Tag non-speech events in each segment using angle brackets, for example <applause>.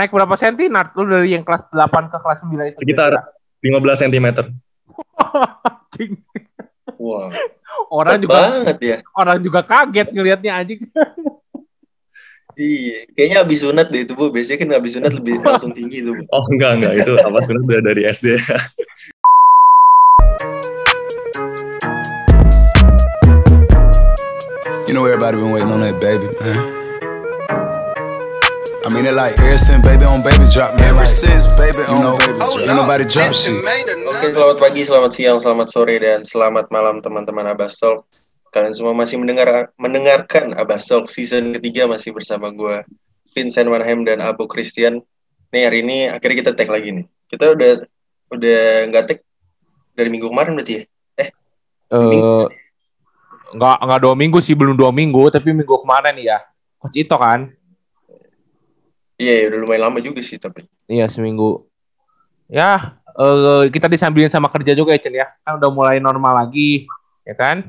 naik berapa senti Nat? Lu dari yang kelas 8 ke kelas 9 itu? Sekitar 15 cm. Anjing. Wah, Orang berat juga banget ya. orang juga kaget ngelihatnya anjing. Iya, kayaknya abis sunat deh itu bu. Biasanya kan abis sunat lebih <laughs> langsung tinggi tuh bu. Oh enggak enggak itu <laughs> apa sebenarnya udah dari SD. You know everybody been waiting on that baby, man. I mean it like ever since baby on baby drop, man. Ever since baby on know, baby drop. Ain't nobody drop shit. Oke, selamat pagi, selamat siang, selamat sore, dan selamat malam teman-teman Abbas Talk. Kalian semua masih mendengar mendengarkan Abbas Talk season ketiga masih bersama gue Vincent Manhem dan Abu Christian. Nih hari ini akhirnya kita tag lagi nih. Kita udah udah nggak tag dari minggu kemarin berarti ya? Eh enggak enggak dua minggu sih, belum dua minggu, tapi minggu kemarin ya. Coach Ito kan? Iya, ya, udah lumayan lama juga sih tapi. Iya, seminggu. Ya, eh, kita disambilin sama kerja juga ya, Chen ya. Kan udah mulai normal lagi, ya kan?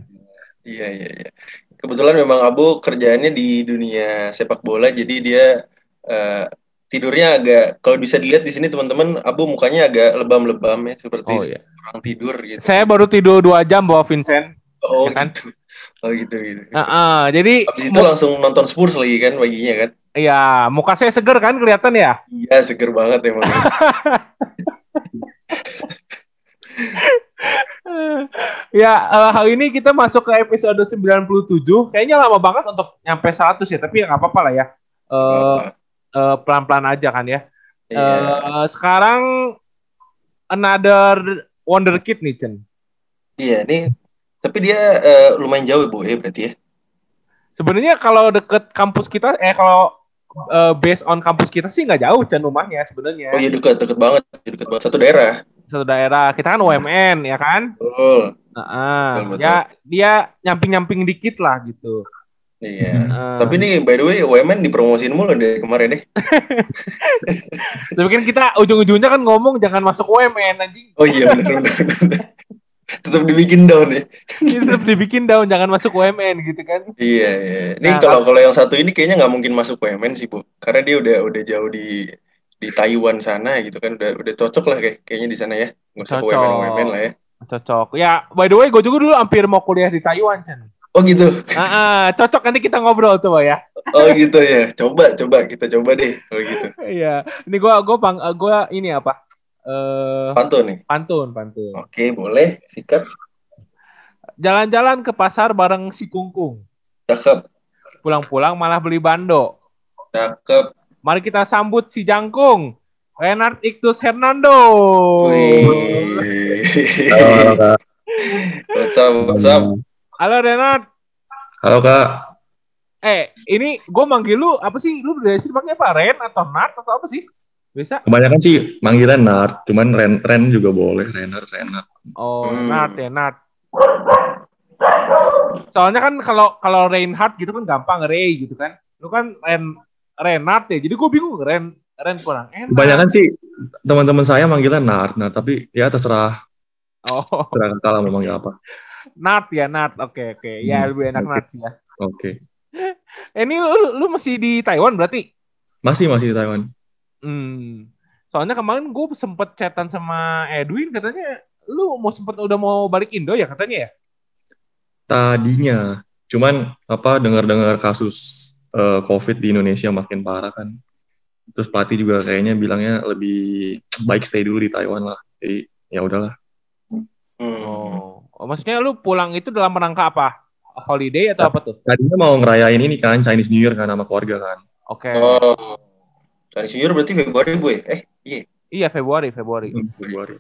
Iya, iya, iya. Kebetulan memang Abu kerjaannya di dunia sepak bola, jadi dia eh, tidurnya agak, kalau bisa dilihat di sini teman-teman, Abu mukanya agak lebam-lebam ya, seperti Oh iya. orang tidur gitu. Saya baru tidur dua jam bawa Vincent. Oh ya kan? gitu. Oh gitu gitu. Heeh, jadi Habis itu langsung nonton Spurs lagi kan paginya kan? Iya, muka saya seger kan kelihatan ya? Iya seger banget emang. <laughs> ya, eh, hal ini kita masuk ke episode 97. Kayaknya lama banget untuk nyampe 100 ya, tapi ya nggak apa-apa lah ya. Eh, eh, pelan-pelan aja kan ya. Iya. Eh, sekarang another wonder kid nih, Chen. Iya nih. Tapi dia eh, lumayan jauh bu ya berarti ya. Sebenarnya kalau deket kampus kita, eh kalau eh, based on kampus kita sih nggak jauh, Chen rumahnya sebenarnya. Oh iya dekat dekat banget dekat banget satu daerah. Satu daerah. Kita kan UMN ya kan? Betul. Heeh. Betul, betul. ya dia nyamping-nyamping dikit lah gitu. Iya. Heeh. Tapi nih by the way UMN dipromosin mulu dari kemarin deh. <laughs> Tapi kan kita ujung-ujungnya kan ngomong jangan masuk UMN anjing. Oh iya benar benar. Tetap dibikin down ya. Ini tetap dibikin daun jangan masuk UMN gitu kan. Iya iya. Nih Nah, kalau kalau yang satu ini kayaknya nggak mungkin masuk UMN sih bu. Karena dia udah udah jauh di di Taiwan sana gitu kan udah udah cocok lah kayak kayaknya di sana ya. Nggak usah Cocok. UMN UMN lah ya. Cocok. Ya, by the way gue juga dulu hampir mau kuliah di Taiwan, Chen. Oh gitu. Ah, ah, cocok nanti kita ngobrol coba ya. Oh gitu ya. Coba coba kita coba deh kalau gitu. Iya. Ini gua gua bang eh, gua ini apa? Eh Pantun nih. pantun, pantun. Oke boleh. Sikat. Jalan-jalan ke pasar bareng si Kungkung. Cakep. Pulang-pulang malah beli bando. Cakep. Mari kita sambut si Jangkung. Renard Iktus Hernando. Wih. Halo kak. What's up, what's up? Halo Renard. Halo kak. Eh, ini gue manggil lu apa sih? Lu dari sini pakai apa? Ren atau Nat atau apa sih? Bisa? Kebanyakan sih manggilan Nart, cuman Ren Ren juga boleh, Renner, Renner. Oh, Hmm. Nat ya, Nat. Soalnya kan kalau kalau Reinhardt gitu kan gampang Ray gitu kan. Lu kan Ren Renard ya. Jadi gue bingung Ren Ren kurang enak. Kebanyakan sih teman-teman saya manggilan Nart, nah tapi ya terserah Oh, terserah kakak lah mau manggil apa. Nat ya, Nat. Oke, oke. Ya Hmm, lebih enak oke. Nat sih ya. Oke. Eh, <laughs> ini lu, lu masih di Taiwan berarti? Masih masih di Taiwan. Hmm. Soalnya kemarin gue sempet chatan sama Edwin katanya lu mau sempet udah mau balik Indo ya katanya ya? Tadinya, cuman apa dengar-dengar kasus eh, COVID di Indonesia makin parah kan. Terus pelatih juga kayaknya bilangnya lebih <tsk> baik stay dulu di Taiwan lah. Jadi ya udahlah. Hmm. Oh. oh, maksudnya lu pulang itu dalam rangka apa? Holiday atau apa tuh? Tadinya mau ngerayain ini kan Chinese New Year kan sama keluarga kan. Oke. Oh. Chinese New Year berarti Februari bu ya? Eh iya. Iya Februari, Februari. Hmm, Februari.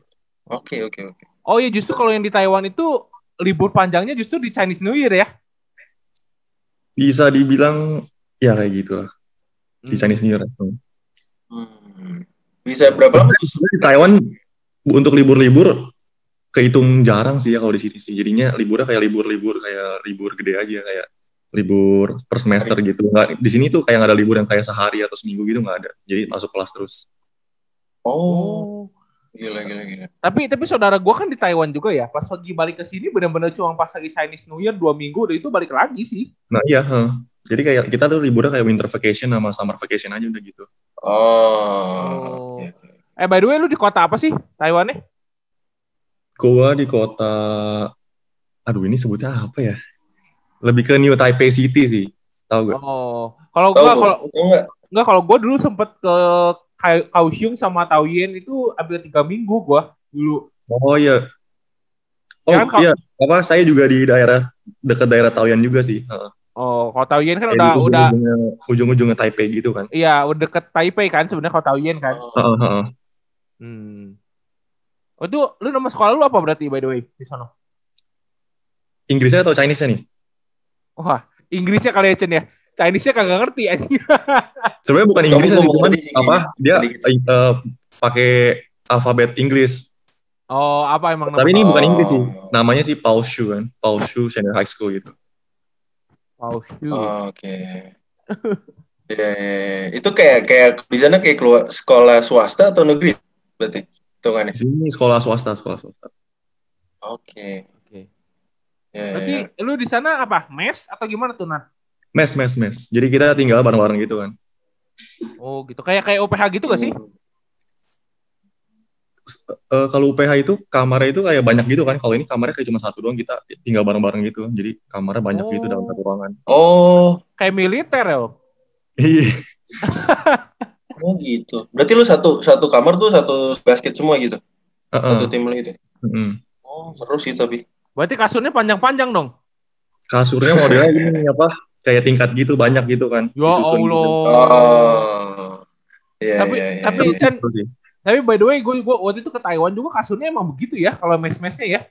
Oke oke oke. Oh iya justru kalau yang di Taiwan itu libur panjangnya justru di Chinese New Year ya? Bisa dibilang ya kayak gitu lah. Di Hmm. Chinese New Year. Hmm. Hmm. Bisa berapa lama di Taiwan untuk libur-libur kehitung jarang sih ya kalau di sini sih. Jadinya liburnya kayak libur-libur kayak libur gede aja kayak libur per semester gitu. Nggak, di sini tuh kayak nggak ada libur yang kayak sehari atau seminggu gitu nggak ada. Jadi masuk kelas terus. Oh. Oh. Gila gila gila. Tapi tapi saudara gua kan di Taiwan juga ya. Pas lagi balik ke sini benar-benar cuma pas lagi Chinese New Year dua minggu udah itu balik lagi sih. Nah iya. heh. Jadi kayak kita tuh liburnya kayak winter vacation sama summer vacation aja udah gitu. Oh. Eh by the way lu di kota apa sih Taiwannya? Gua di kota, aduh ini sebutnya apa ya? Lebih ke New Taipei City sih, tahu gak? Oh, kalau Bu? kalau nggak? enggak kalau gua dulu sempet ke Kaohsiung sama Taoyuan itu hampir tiga minggu gua dulu. Oh iya. Oh Ya kan, kalau- iya, apa saya juga di daerah dekat daerah Taoyuan juga sih. Heeh. Oh, kalau Taoyuan kan udah udah ujung-ujungnya- Taipei gitu kan. iya udah deket Taipei kan sebenarnya kalau Taoyuan kan. Oh, Heeh, heeh. Hmm. Oh, itu lu nama sekolah lu apa berarti by the way di sana? Inggrisnya atau Chinese-nya nih? Wah, Inggrisnya kali ya Chen ya. Chinese-nya kagak ngerti anjing. <laughs> Sebenarnya bukan Kamu Inggrisnya sih, cuman sih, apa? Dia eh, pakai alfabet Inggris. Oh, apa emang Tapi ini Oh. bukan Inggris sih. Namanya sih Paul Shu kan. Paul Shu Senior High School gitu. Shoot. Oh, Oke. <laughs> Ya, ya, ya. itu kayak kayak di sana kayak keluar sekolah swasta atau negeri berarti hitungannya. Di sini sekolah swasta, sekolah swasta. Oke. Oke. Ya, ya, Berarti ya. lu di sana apa? Mes atau gimana tuh, Nan? Mes, mes, mes. Jadi kita tinggal bareng-bareng gitu kan. Oh, gitu. Kayak kayak OPH gitu gak sih? Hmm. Eh, kalau UPH itu kamarnya itu kayak banyak gitu kan. Kalau ini kamarnya kayak cuma satu doang kita tinggal bareng-bareng gitu. Jadi kamarnya banyak gitu Oh. dalam satu ruangan. Oh, Kayak militer ya? Om? Iya. <laughs> oh gitu. Berarti lu satu satu kamar tuh satu basket semua gitu. Heeh. Satu tim lu itu. Mm-mm. Oh, seru sih tapi. Berarti kasurnya panjang-panjang dong? Kasurnya modelnya <laughs> ini apa? Kayak tingkat gitu banyak gitu kan. Ya gitu. Allah. Oh. Iya, Tapi- iya, iya. tapi- sih, kan-. Tapi by the way, gue gua waktu itu ke Taiwan juga kasurnya emang begitu ya, kalau mes-mesnya ya.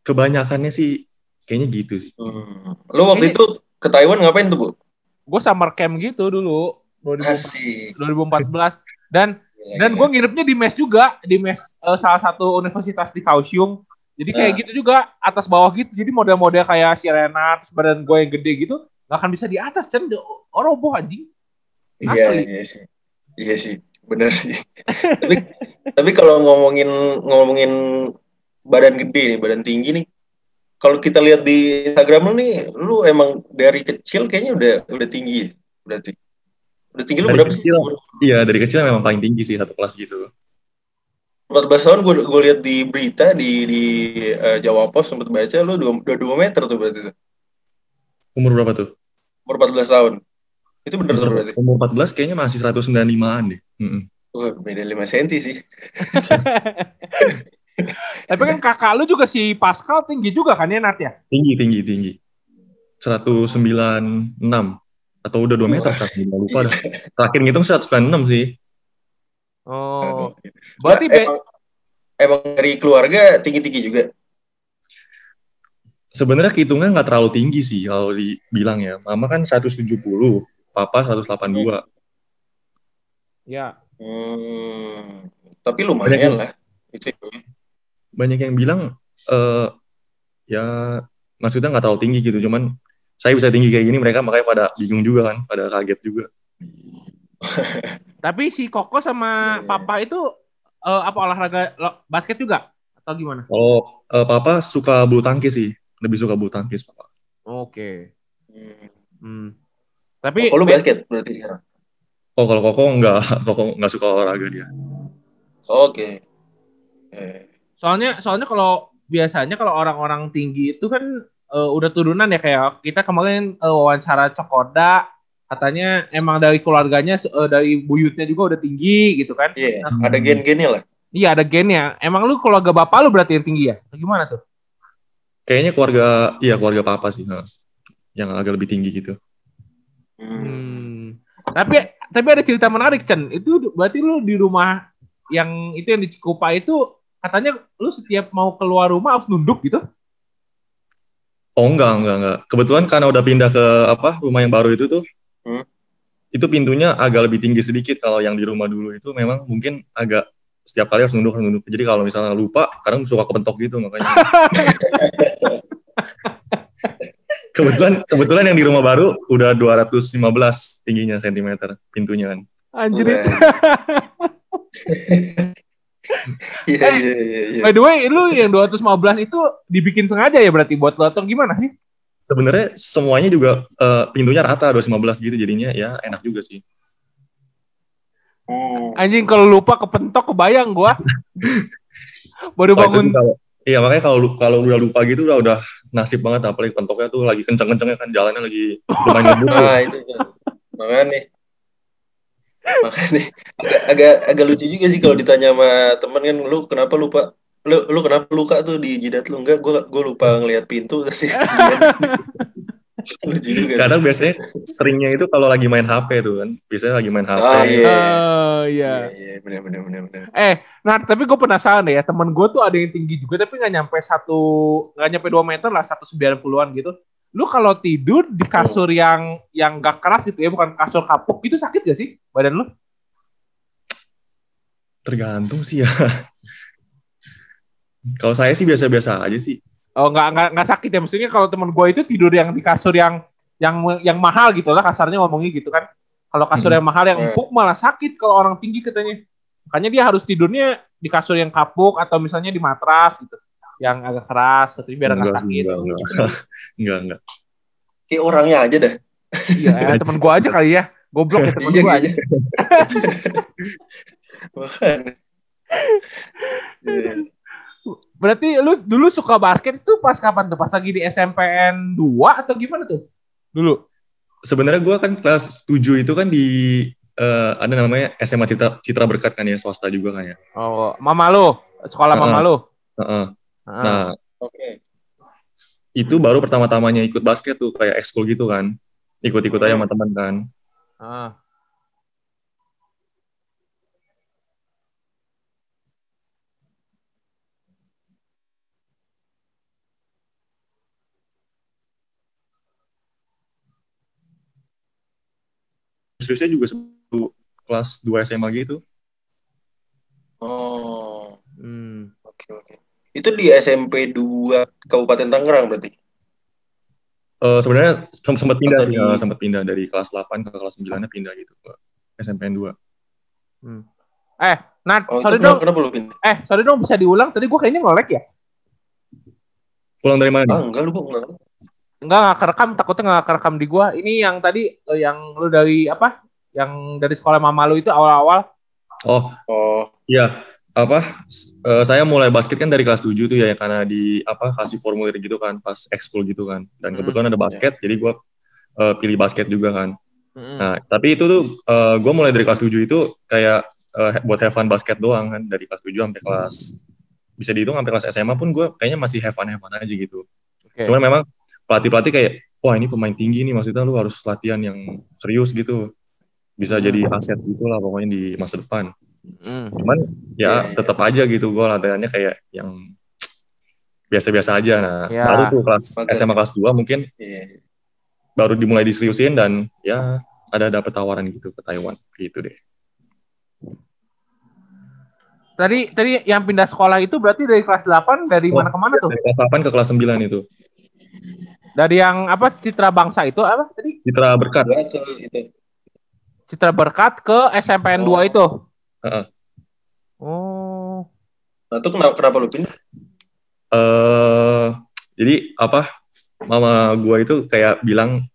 kebanyakannya sih kayaknya gitu sih. Hmm. Lu waktu Ini- itu ke Taiwan ngapain tuh, Bu? Gue summer camp gitu dulu, 2000 Asik. 2014. Dan Gila, dan gila. gue nginepnya di mes juga, di mes eh, salah satu universitas di Kaohsiung. Jadi kayak Ah. gitu juga, atas bawah gitu. Jadi model-model kayak si Renat, badan gue yang gede gitu, gak akan bisa di atas, Cen. Oh, roboh anjing. Iya, iya sih. Iya sih, bener sih. tapi tapi kalau ngomongin ngomongin badan gede nih, badan tinggi nih. Kalau kita lihat di Instagram lu nih, lu emang dari kecil kayaknya udah udah tinggi ya, berarti. Udah tinggi lu Dari berapa sih? kecil. Iya dari kecil memang paling tinggi sih satu kelas gitu. 14 tahun gue gue lihat di berita di di eh, Jawa Pos sempat baca lu dua, dua, dua meter tuh berarti tuh. Umur berapa tuh? Umur 14 tahun. Itu bener tuh berarti. Umur 14 kayaknya masih 195-an deh. Mm-mm. Wah, beda 5 cm sih. <laughs> Tapi kan kakak lu juga si Pascal tinggi juga kan ya, Nat ya? Tinggi, tinggi, tinggi. 196 atau udah 2 meter Nggak lupa dah. Terakhir ngitung 196 sih. Oh, berarti Nah, emang, emang dari keluarga tinggi-tinggi juga. Sebenarnya kehitungnya nggak terlalu tinggi sih kalau dibilang ya. Mama kan 170, papa 182. ya. Hmm, tapi lumayan lah. Itu. Banyak yang bilang eh ya maksudnya nggak terlalu tinggi gitu. Cuman saya bisa tinggi kayak gini mereka makanya pada bingung juga kan, pada kaget juga. Tapi si Koko sama Iya, iya. Papa itu eh, apa olahraga lo- basket juga atau gimana? Kalau eh, papa suka bulu tangkis sih, lebih suka bulu tangkis papa. Oke. Hmm. Hmm. Tapi Oh, lu basket berarti sekarang. Oh kalau Koko nggak, <laughs> Koko nggak suka olahraga dia. Oke. Eh, soalnya soalnya kalau biasanya kalau orang-orang tinggi itu kan eh, udah turunan ya kayak kita kemarin eh, wawancara Cokoda katanya emang dari keluarganya eh, dari buyutnya juga udah tinggi gitu kan. Iya, Hmm. ada gen-gennya lah. Iya ada gennya. Emang lu keluarga bapak lu berarti yang tinggi ya? Atau gimana tuh? Kayaknya keluarga, iya keluarga papa sih, nah, yang agak lebih tinggi gitu. Hmm. Hmm. Tapi tapi ada cerita menarik Chen. Itu berarti lu di rumah yang itu yang di Cikupa itu katanya lu setiap mau keluar rumah harus nunduk gitu? Oh enggak, enggak, enggak. Kebetulan karena udah pindah ke apa rumah yang baru itu tuh, Hmm. itu pintunya agak lebih tinggi sedikit. Kalau yang di rumah dulu itu memang mungkin agak setiap kali harus nunduk, nunduk. Jadi kalau misalnya lupa, kadang suka kepentok gitu makanya. <laughs> kebetulan kebetulan yang di rumah baru udah 215 tingginya sentimeter pintunya kan. Anjir. Udah. <laughs> Iya, iya, iya. By the way, lu yang 215 itu dibikin sengaja ya berarti buat lu atau gimana sih? Sebenarnya semuanya juga eh, pintunya rata 215 gitu jadinya ya enak juga sih. Hmm. Anjing kalau lupa kepentok kebayang gua. <laughs> Baru itu bangun kalau- Iya makanya kalau lu- kalau udah lupa gitu udah udah nasib banget apalagi pentoknya tuh lagi kenceng-kencengnya kan jalannya lagi lumayan <laughs> ngebut. Nah, itu tuh. Makanya. Makanya agak, agak agak lucu juga sih kalau ditanya sama temen kan lu kenapa lupa lu lu kenapa luka tuh di jidat lu enggak gua gua lupa ngelihat pintu <laughs> tadi <laughs> juga. Kadang biasanya seringnya itu kalau lagi main HP tuh kan. Biasanya lagi main HP. Ah, iya. Oh iya. iya iya benar benar benar benar Eh, nah tapi gue penasaran deh ya, temen gue tuh ada yang tinggi juga tapi nggak nyampe satu, nggak nyampe dua meter lah, satu sembilan puluhan gitu. Lu kalau tidur di kasur yang yang gak keras gitu ya, bukan kasur kapuk gitu sakit gak sih badan lu? Tergantung sih ya. <laughs> Kalau saya sih biasa-biasa aja sih. Oh nggak nggak nggak sakit ya, maksudnya kalau temen gue itu tidur yang di kasur yang yang yang mahal gitu lah kasarnya ngomongnya gitu kan. Kalau kasur Hmm. yang mahal yang Hmm. empuk malah sakit kalau orang tinggi katanya. Makanya dia harus tidurnya di kasur yang kapuk atau misalnya di matras gitu, yang agak keras, katanya biar nggak sakit. enggak, enggak. <laughs> enggak, enggak. kayak orangnya aja dah Iya, ya, temen gue aja kali ya. Goblok ya temen Iya, gue iya. aja. <laughs> <laughs> Berarti lu dulu suka basket itu pas kapan tuh? Pas lagi di SMPN 2 atau gimana tuh? Dulu. Sebenarnya gue kan kelas 7 itu kan di eh, ada namanya SMA Citra, Citra Berkat kan ya swasta juga kan ya. Oh, mama lu, sekolah mama Heeh. lu. Heeh. Heeh. Nah Oke. itu baru pertama-tamanya ikut basket tuh kayak ekskul gitu kan. Ikut-ikut aja sama teman kan. Heeh. Seriusnya juga sebelum kelas 2 SMA gitu. Oh, Hmm. oke oke. Itu di SMP 2 Kabupaten Tangerang berarti. Eh sebenarnya sem- sempat pindah sih, di- eh, sempat pindah dari kelas 8 ke kelas 9 pindah gitu ke SMPN 2. Eh, Nat, Oh, sorry dong. kenapa, lu pindah? Eh, sorry dong bisa diulang. Tadi gua kayaknya nge-lag ya? Pulang dari mana? Ah, enggak lu kok enggak. Enggak, enggak kerekam. Takutnya enggak kerekam di gua. Ini yang tadi, eh, yang lu dari apa? Yang dari sekolah mama lu itu awal-awal. Oh, Oh, iya. Apa? eh, saya mulai basket kan dari kelas 7 tuh ya karena di apa kasih formulir gitu kan pas ekskul gitu kan. Dan Hmm. kebetulan ada basket jadi gua eh, pilih basket juga kan. Mm-mm. Nah, tapi itu tuh eh, gua mulai dari kelas 7 itu kayak eh, buat have fun basket doang kan dari kelas 7 sampai kelas bisa dihitung sampai kelas SMA pun gua kayaknya masih have fun have fun aja gitu. Oke. Cuman memang pelatih-pelatih kayak wah ini pemain tinggi nih maksudnya lu harus latihan yang serius gitu. Bisa Hmm. jadi aset gitu lah pokoknya di masa depan. Mm. Cuman Iya, ya iya. tetap aja gitu gue latihannya kayak yang biasa-biasa aja. Nah, Ya. baru tuh kelas Oke. SMA kelas 2 mungkin iya. baru dimulai diseriusin dan ya ada dapet tawaran gitu ke Taiwan gitu deh. Tadi tadi yang pindah sekolah itu berarti dari kelas 8 dari Oh, mana ke mana tuh? Dari kelas 8 ke kelas 9 itu. Dari yang apa Citra Bangsa itu apa tadi? Citra berkat. Itu. Citra Berkat ke SMPN 2 Oh. itu. Heeh. Oh. Nah, itu kenapa kenapa lu pindah? eh jadi apa mama gua itu kayak bilang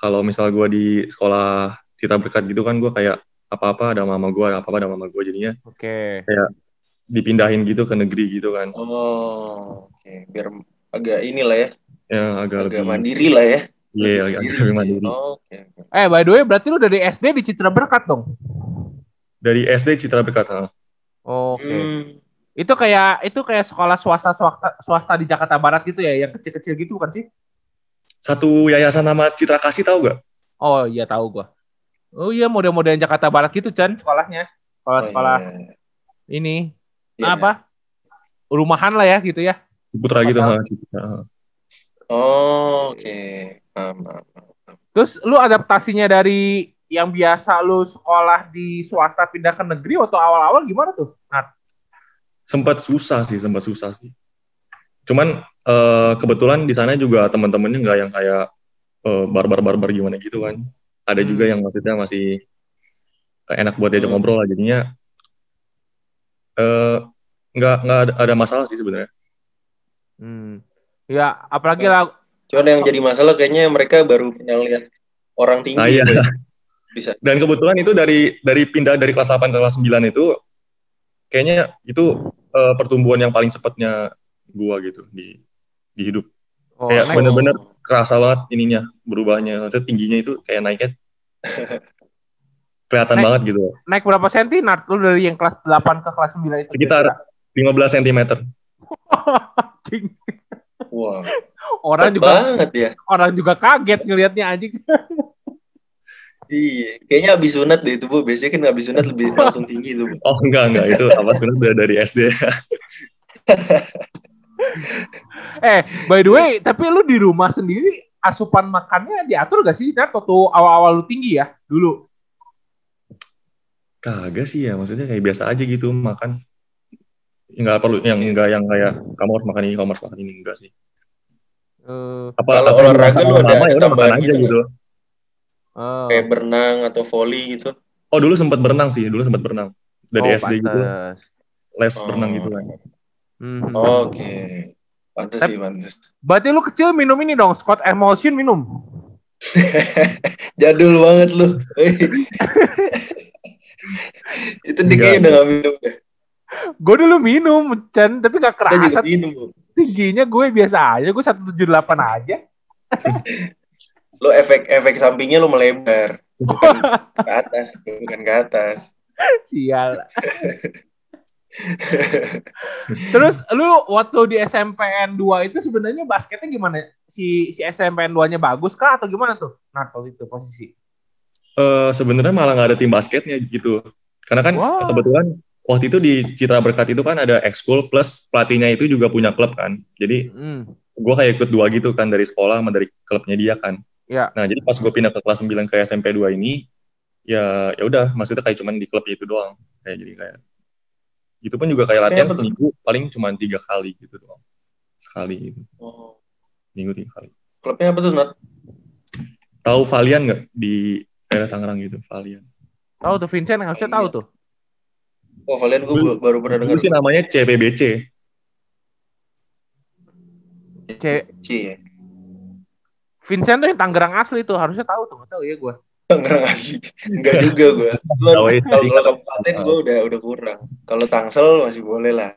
kalau misal gua di sekolah Citra berkat gitu kan gua kayak apa-apa ada mama gua, apa-apa ada mama gua jadinya Oke. dipindahin gitu ke negeri gitu kan. Oh, oke. Biar agak inilah ya, Ya agak, agak lebih mandiri lah ya. Iya, agak Mandiri lebih gitu mandiri. Oh, oke. oke. Eh, by the way, berarti lu dari SD di Citra Berkat dong? Dari SD Citra berkat. Oke. Hmm. Itu kayak itu kayak sekolah swasta swasta swasta di Jakarta Barat gitu ya, yang kecil-kecil gitu bukan sih? Satu yayasan nama Citra Kasih tahu gak? Oh iya tahu gua. Oh iya model-model Jakarta Barat gitu Chan sekolahnya. Sekolah Oh, sekolah iya. ini Iya, apa? Rumahan lah ya gitu ya. Putra gitu. Ha, Citra. Oh, oke. Paham, paham. Terus lu adaptasinya dari yang biasa lu sekolah di swasta pindah ke negeri waktu awal-awal gimana tuh? Nah, Sempat susah sih, sempat susah sih. Cuman eh, kebetulan di sana juga teman-temannya nggak yang kayak eh, barbar-barbar gimana gitu kan. Ada juga Hmm. yang maksudnya masih enak buat diajak Hmm. ngobrol lah jadinya eh nggak nggak ada, ada masalah sih sebenarnya. hmm. Ya apalagi lah Cuman yang jadi masalah kayaknya mereka baru pernah lihat orang tinggi. Nah, iya. <laughs> Bisa. Dan kebetulan itu dari dari pindah dari kelas 8 ke kelas 9 itu kayaknya itu eh, pertumbuhan yang paling cepatnya gua gitu di di hidup. Oh, Kayak bener-bener kerasa banget ininya berubahnya. Maksudnya tingginya itu kayak naiknya <laughs> kelihatan Naik. banget gitu. naik berapa senti Nart? Lu dari yang kelas 8 ke kelas 9 itu? Sekitar 15 cm. <laughs> Wah, orang juga banget ya. orang juga kaget ngelihatnya anjing. Iya, kayaknya abis sunat deh itu bu. Biasanya kan abis sunat lebih langsung tinggi tuh. Bu. <laughs> Oh enggak enggak itu apa sih udah dari SD. <laughs> Eh, by the way, tapi lu di rumah sendiri asupan makannya diatur gak sih? Nart waktu awal-awal lu tinggi ya dulu. Kagak sih ya, maksudnya kayak biasa aja gitu makan. Enggak perlu yang enggak yang kayak kamu harus makan ini, kamu harus makan ini enggak sih. Eh, Apa Kalau olahraga lu ada ya udah makan aja gitu gitu. oh. Kayak berenang atau volley gitu. Oh dulu sempat berenang sih, dulu sempat berenang dari Oh, SD gitu, pantes. les Oh. berenang gitu kan. Mhm. Oke. Pantes Tapi- sih, pantes. Berarti lu kecil minum ini dong, Scott Emulsion minum. <laughs> Jadul banget lu. <laughs> itu kayaknya udah gak minum deh. Gue dulu minum, Chan, tapi gak kerasa minum. Tingginya gue biasa aja, gue 178 aja. <laughs> Lu efek-efek sampingnya lu melebar. Bukan <laughs> ke atas, bukan ke atas. Sial. <laughs> Terus lu waktu di SMPN 2 itu sebenarnya basketnya gimana? Si si SMPN 2-nya bagus kah atau gimana tuh? Nah, waktu itu posisi. Eh sebenarnya malah nggak ada tim basketnya gitu. Karena kan Wow. kebetulan waktu itu di Citra Berkat itu kan ada ekskul plus pelatihnya itu juga punya klub kan. Jadi Hmm. gue kayak ikut dua gitu kan dari sekolah sama dari klubnya dia kan. Ya. Nah jadi pas gue pindah ke kelas 9 ke SMP 2 ini ya ya udah maksudnya kayak cuman di klub itu doang kayak jadi kayak itu pun juga kayak latihan Kayak seminggu paling cuma tiga kali gitu doang sekali gitu Oh. minggu tiga kali Klubnya apa tuh, Nat? tahu Valian nggak di daerah Tangerang gitu Valian Tahu tuh Vincent harusnya tahu tuh. Oh, Valian gue baru pernah dengar. sih namanya CPBC C Cie. Vincent tuh yang Tangerang asli tuh harusnya tahu tuh, tahu ya gue. Tangerang asli. Enggak juga gue. Ya, Kalau kalau kabupaten gue udah udah kurang. Kalau Tangsel masih boleh lah.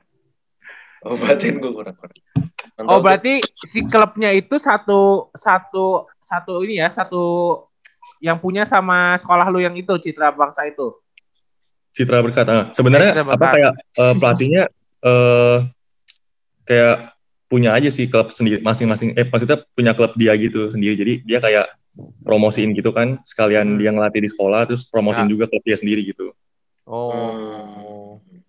Kabupaten gue kurang kurang. Oh berarti si klubnya itu satu satu satu ini ya satu yang punya sama sekolah lu yang itu Citra Bangsa itu. Citra Berkat ah. sebenarnya Citra apa kayak eh, pelatihnya eh kayak punya aja sih klub sendiri masing-masing eh maksudnya punya klub dia gitu sendiri jadi dia kayak promosiin gitu kan sekalian Hmm. dia ngelatih di sekolah terus promosiin Ya. juga klub dia sendiri gitu Oh. Hmm.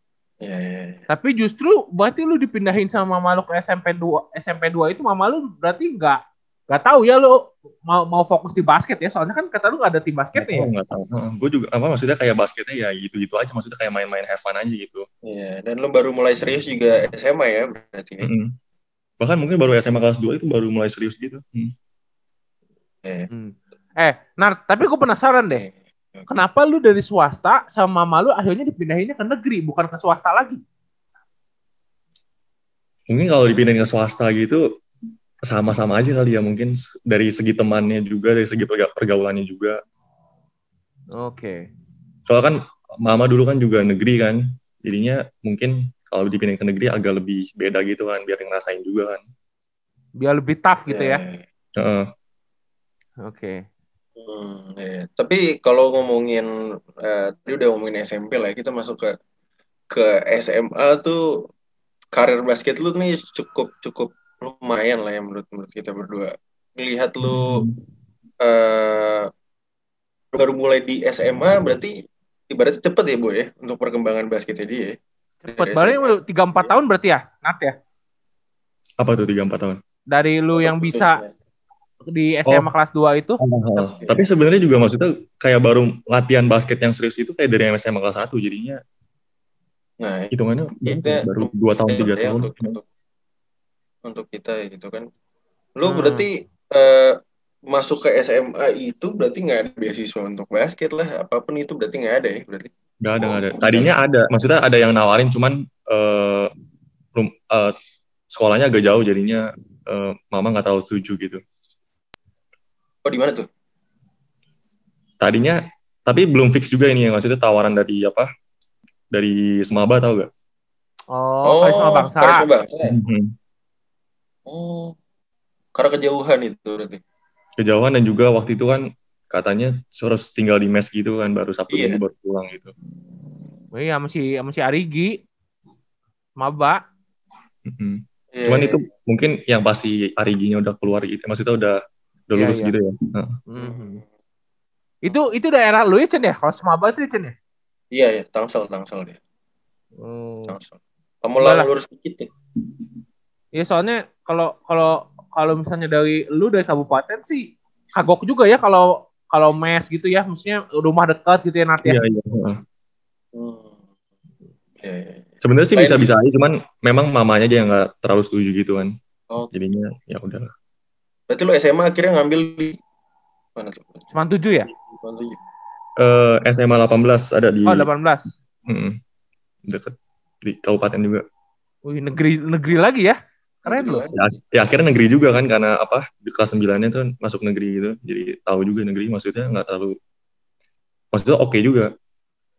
Ya, ya, ya. Tapi justru berarti lu dipindahin sama mama lu ke SMP 2 SMP 2 itu mama lu berarti nggak nggak tahu ya lu mau mau fokus di basket ya soalnya kan kata lu nggak ada tim basketnya ya. nggak tahu gue juga apa maksudnya kayak basketnya ya gitu gitu aja maksudnya kayak main-main have fun aja gitu Iya, dan lo baru mulai serius juga SMA ya berarti. ya? Mm-mm. bahkan mungkin baru SMA kelas 2 itu baru mulai serius gitu Hmm. Iya. Hmm. Eh, Nar, tapi gue penasaran deh. Kenapa lu dari swasta sama mama lu akhirnya dipindahinnya ke negeri bukan ke swasta lagi? mungkin kalau dipindahin ke swasta gitu sama-sama aja kali ya mungkin dari segi temannya juga dari segi perga- pergaulannya juga Oke. soalnya kan mama dulu kan juga negeri kan jadinya mungkin kalau dipindahin ke negeri agak lebih beda gitu kan biar ngerasain juga kan Biar lebih tough gitu ya. Iya. Heeh. Oke. Hmm, iya. Tapi kalau ngomongin eh, tadi udah ngomongin SMP lah, kita masuk ke ke SMA tuh karir basket lu nih cukup cukup lumayan lah ya menurut menurut kita berdua. Lihat lu eh baru mulai di SMA berarti ibaratnya cepet ya boy ya untuk perkembangan basketnya dia. ya. Cepet udah tiga empat tahun berarti ya, Nat ya. apa tuh tiga empat tahun Dari lu yang bisa di SMA kelas 2 itu. Heeh. tapi sebenarnya juga maksudnya kayak baru latihan basket yang serius itu kayak dari SMA kelas 1 jadinya Nah, hitungannya Itu baru dua tahun tiga ya, tahun untuk, untuk untuk kita ya gitu kan lu Hmm. berarti eh, masuk ke SMA itu berarti nggak ada beasiswa untuk basket lah apa pun itu berarti nggak ada ya berarti Nggak ada, nggak ada. Oh, Tadinya ada, maksudnya ada yang nawarin, cuman eh rum- eh, sekolahnya agak jauh, jadinya eh, mama nggak terlalu setuju gitu. oh di mana tuh Tadinya tapi belum fix juga ini ya maksudnya tawaran dari apa dari Semaba tau gak? Oh, karisma bangsa. Karisma bangsa. Mhm. Oh. Karena kejauhan itu berarti. Kejauhan dan juga waktu itu kan katanya harus tinggal di mes gitu kan baru Sabtu Iya. Minggu baru pulang gitu. Oh Iya, masih masih Arigi. Maba. Mhm. Iya, Cuman iya. itu mungkin yang pasti Ariginya udah keluar gitu, maksudnya udah udah Iya, lulus iya. gitu ya. Nah, Mhm. Itu itu daerah lu ya Chen ya? Kalau Semaba itu ya, Chen ya? Iya, iya, Tangsel, Tangsel dia. Oh. Tangsel. Enggak lah. lurus dikit ya. Iya soalnya kalau kalau kalau misalnya dari lu dari kabupaten sih kagok juga ya kalau kalau mes gitu ya, maksudnya rumah dekat gitu ya Nat ya. iya iya. heeh. Hmm. Sebenarnya sih bisa-bisa aja, cuman memang mamanya aja yang nggak terlalu setuju gitu kan. Oh, Jadinya ya udah. berarti lu SMA akhirnya ngambil di mana tuh? Cuman tujuh ya? Mana tuh? Eh SMA 18 ada di Oh 18. Mm-mm. deket di kabupaten juga. Wih negeri negeri lagi ya? Keren loh. Ya, ya akhirnya negeri juga kan karena apa di kelas 9-nya tuh masuk negeri gitu. Jadi tahu juga negeri maksudnya nggak terlalu maksudnya oke juga.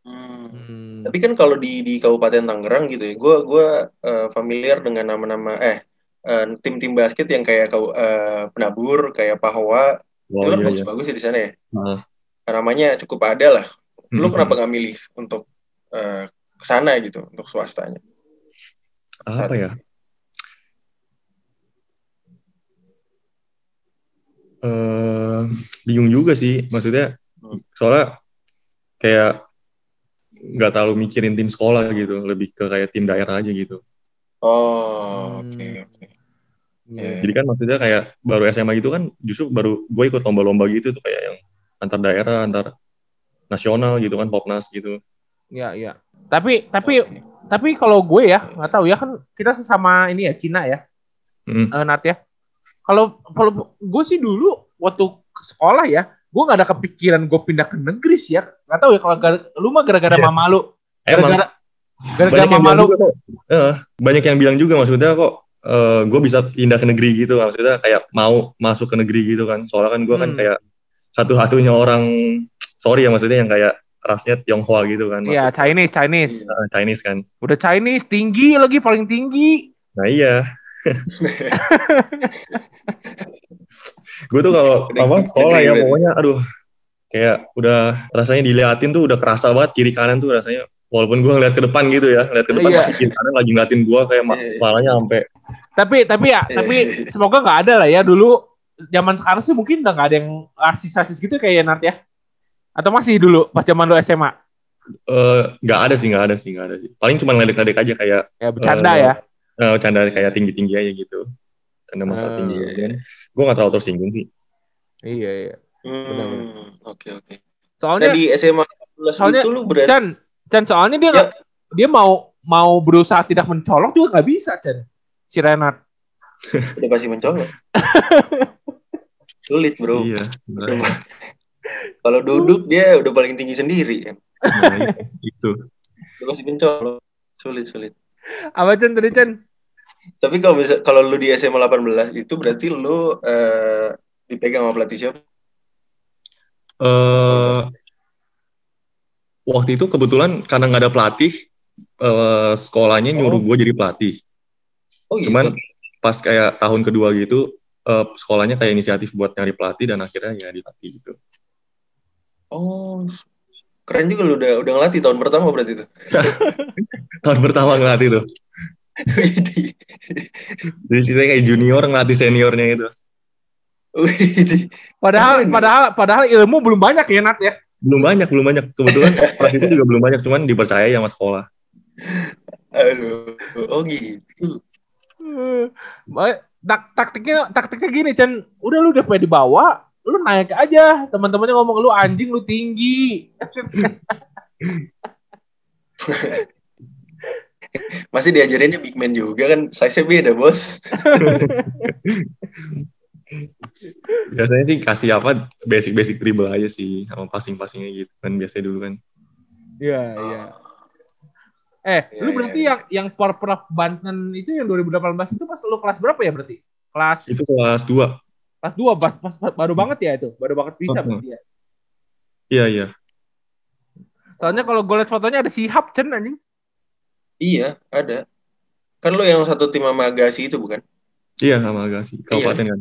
Hmm. Hmm. Tapi kan kalau di di Kabupaten Tangerang gitu ya, gue gua eh, familiar dengan nama-nama eh eh, tim-tim basket yang kayak eh, penabur, kayak Pahwa, Oh itu kan iya iya. bagus-bagus ya di sana ya. Nah, Namanya cukup ada lah. Lu mm-mm. kenapa nggak milih untuk eh, ke sana gitu, untuk swastanya? apa ya? Eh bingung juga sih maksudnya Hmm. soalnya kayak nggak terlalu mikirin tim sekolah gitu lebih ke kayak tim daerah aja gitu Oh, Hmm. oke oke. Iya. jadi kan maksudnya kayak baru SMA gitu kan justru baru gue ikut lomba-lomba gitu tuh kayak yang antar daerah antar nasional gitu kan popnas gitu Iya, iya. Tapi tapi Oke. tapi kalau gue ya nggak tahu ya kan kita sesama ini ya Cina ya Mm. eh, Nat ya. Kalau kalau gue sih dulu waktu sekolah ya, gue nggak ada kepikiran gue pindah ke negeri sih ya. Nggak tahu ya kalau lu mah gara-gara Iya. mama lu, gara-gara gara-gara mama lu. eh, banyak yang bilang juga maksudnya kok eh, gue bisa pindah ke negeri gitu maksudnya kayak mau masuk ke negeri gitu kan soalnya kan gue kan Hmm. kayak satu-satunya orang sorry ya maksudnya yang kayak rasnya Tionghoa gitu kan Iya Chinese Chinese. Eh, Chinese kan Udah Chinese tinggi lagi paling tinggi. nah iya <laughs> gue tuh kalau apa gede sekolah ya pokoknya aduh kayak udah rasanya diliatin tuh udah kerasa banget kiri kanan tuh rasanya walaupun gue ngeliat ke depan gitu ya ngeliat ke depan Iya. pasti kiri kanan lagi ngeliatin gue kayak Iya. kepalanya sampai Tapi tapi ya tapi semoga nggak ada lah ya dulu zaman sekarang sih mungkin udah nggak ada yang rasis-rasis gitu kayak Nat ya. Atau masih dulu pas zaman lu SMA? eh, nggak ada sih nggak ada sih nggak ada sih paling cuma ngeledek-ledek aja kayak Ya bercanda Eh, ya. Eh, canda kayak tinggi-tinggi aja gitu karena masa Eh, tinggi iya, kan gue nggak terlalu tersinggung sih Iya iya. Benar, Hmm, oke oke. Nah Soalnya di SMA 11 soalnya itu lu berarti Chan, Chan soalnya dia Ya. nggak dia mau mau berusaha tidak mencolok juga nggak bisa Chan. Si Renat. <laughs> udah pasti mencolok. <laughs> Sulit bro. iya Kalau duduk dia udah paling tinggi sendiri kan. Nah, itu Udah pasti mencolok. Sulit sulit. Apa Chan tadi Chan? Tapi kalau bisa kalau lu di SMA 18 itu berarti lu eh, dipegang sama pelatih siapa? eh waktu itu kebetulan karena nggak ada pelatih eh, sekolahnya nyuruh Oh. gue jadi pelatih Oh gitu. cuman pas kayak tahun kedua gitu eh, sekolahnya kayak inisiatif buat nyari pelatih dan akhirnya ya dilatih gitu Oh, keren juga lu udah udah ngelatih tahun pertama berarti itu. <laughs> tahun pertama ngelatih tuh jadi ceritanya kayak junior ngelatih seniornya gitu Widih. Padahal Keren. padahal padahal ilmu belum banyak ya Nat ya. belum banyak belum banyak kebetulan pas itu juga belum banyak cuman dipercaya sama sekolah Aduh. Oh gitu. Eh, baik. tak taktiknya taktiknya gini Chan, udah lu udah di bawah, lu naik aja. Teman-temannya ngomong lu anjing lu tinggi. <laughs> Masih diajarinnya big man juga kan, size-nya beda bos. <laughs> biasanya sih kasih apa basic-basic dribble aja sih sama passing-passingnya gitu kan biasanya dulu kan Iya, iya. Eh, Iya, lu iya, berarti iya. yang yang Porprov Banten itu yang 2018 itu pas lu kelas berapa ya berarti? Kelas itu kelas 2 kelas 2 pas, pas, pas- baru banget ya itu. Baru banget bisa Mhm. berarti ya. iya iya Soalnya kalau gue liat fotonya ada si Hap Chen anjing. Iya, ada. Kan lu yang satu tim sama Agassi itu bukan? Iya sama Agassi. Kabupaten kan.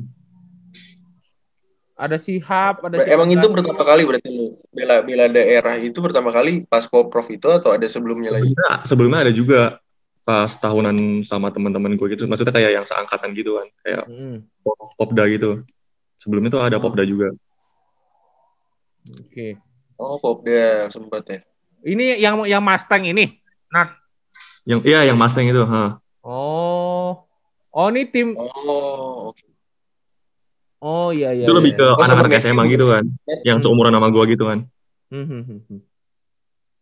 Ada si Hap, ada si Emang itu pertama kali berarti lu bela bela daerah itu pertama kali pas Prof itu atau ada sebelumnya lagi? Sebelumnya, sebelumnya ada juga pas tahunan sama teman-teman gue gitu. Maksudnya kayak yang seangkatan gitu kan, kayak Hmm, pop- popda gitu. Sebelumnya tuh ada Hmm. popda juga. Oke. Oh, Popda sempat ya. Ini yang yang Mustang ini. Nah, Yang iya yang Mustang itu, ha. oh. Oh, ini tim Oh, oke. Oh iya iya. itu lebih iya. ke Oh, anak-anak. SMA gitu kan, yang Hmm. seumuran sama gue gitu kan. Hmm, hmm, hmm, hmm.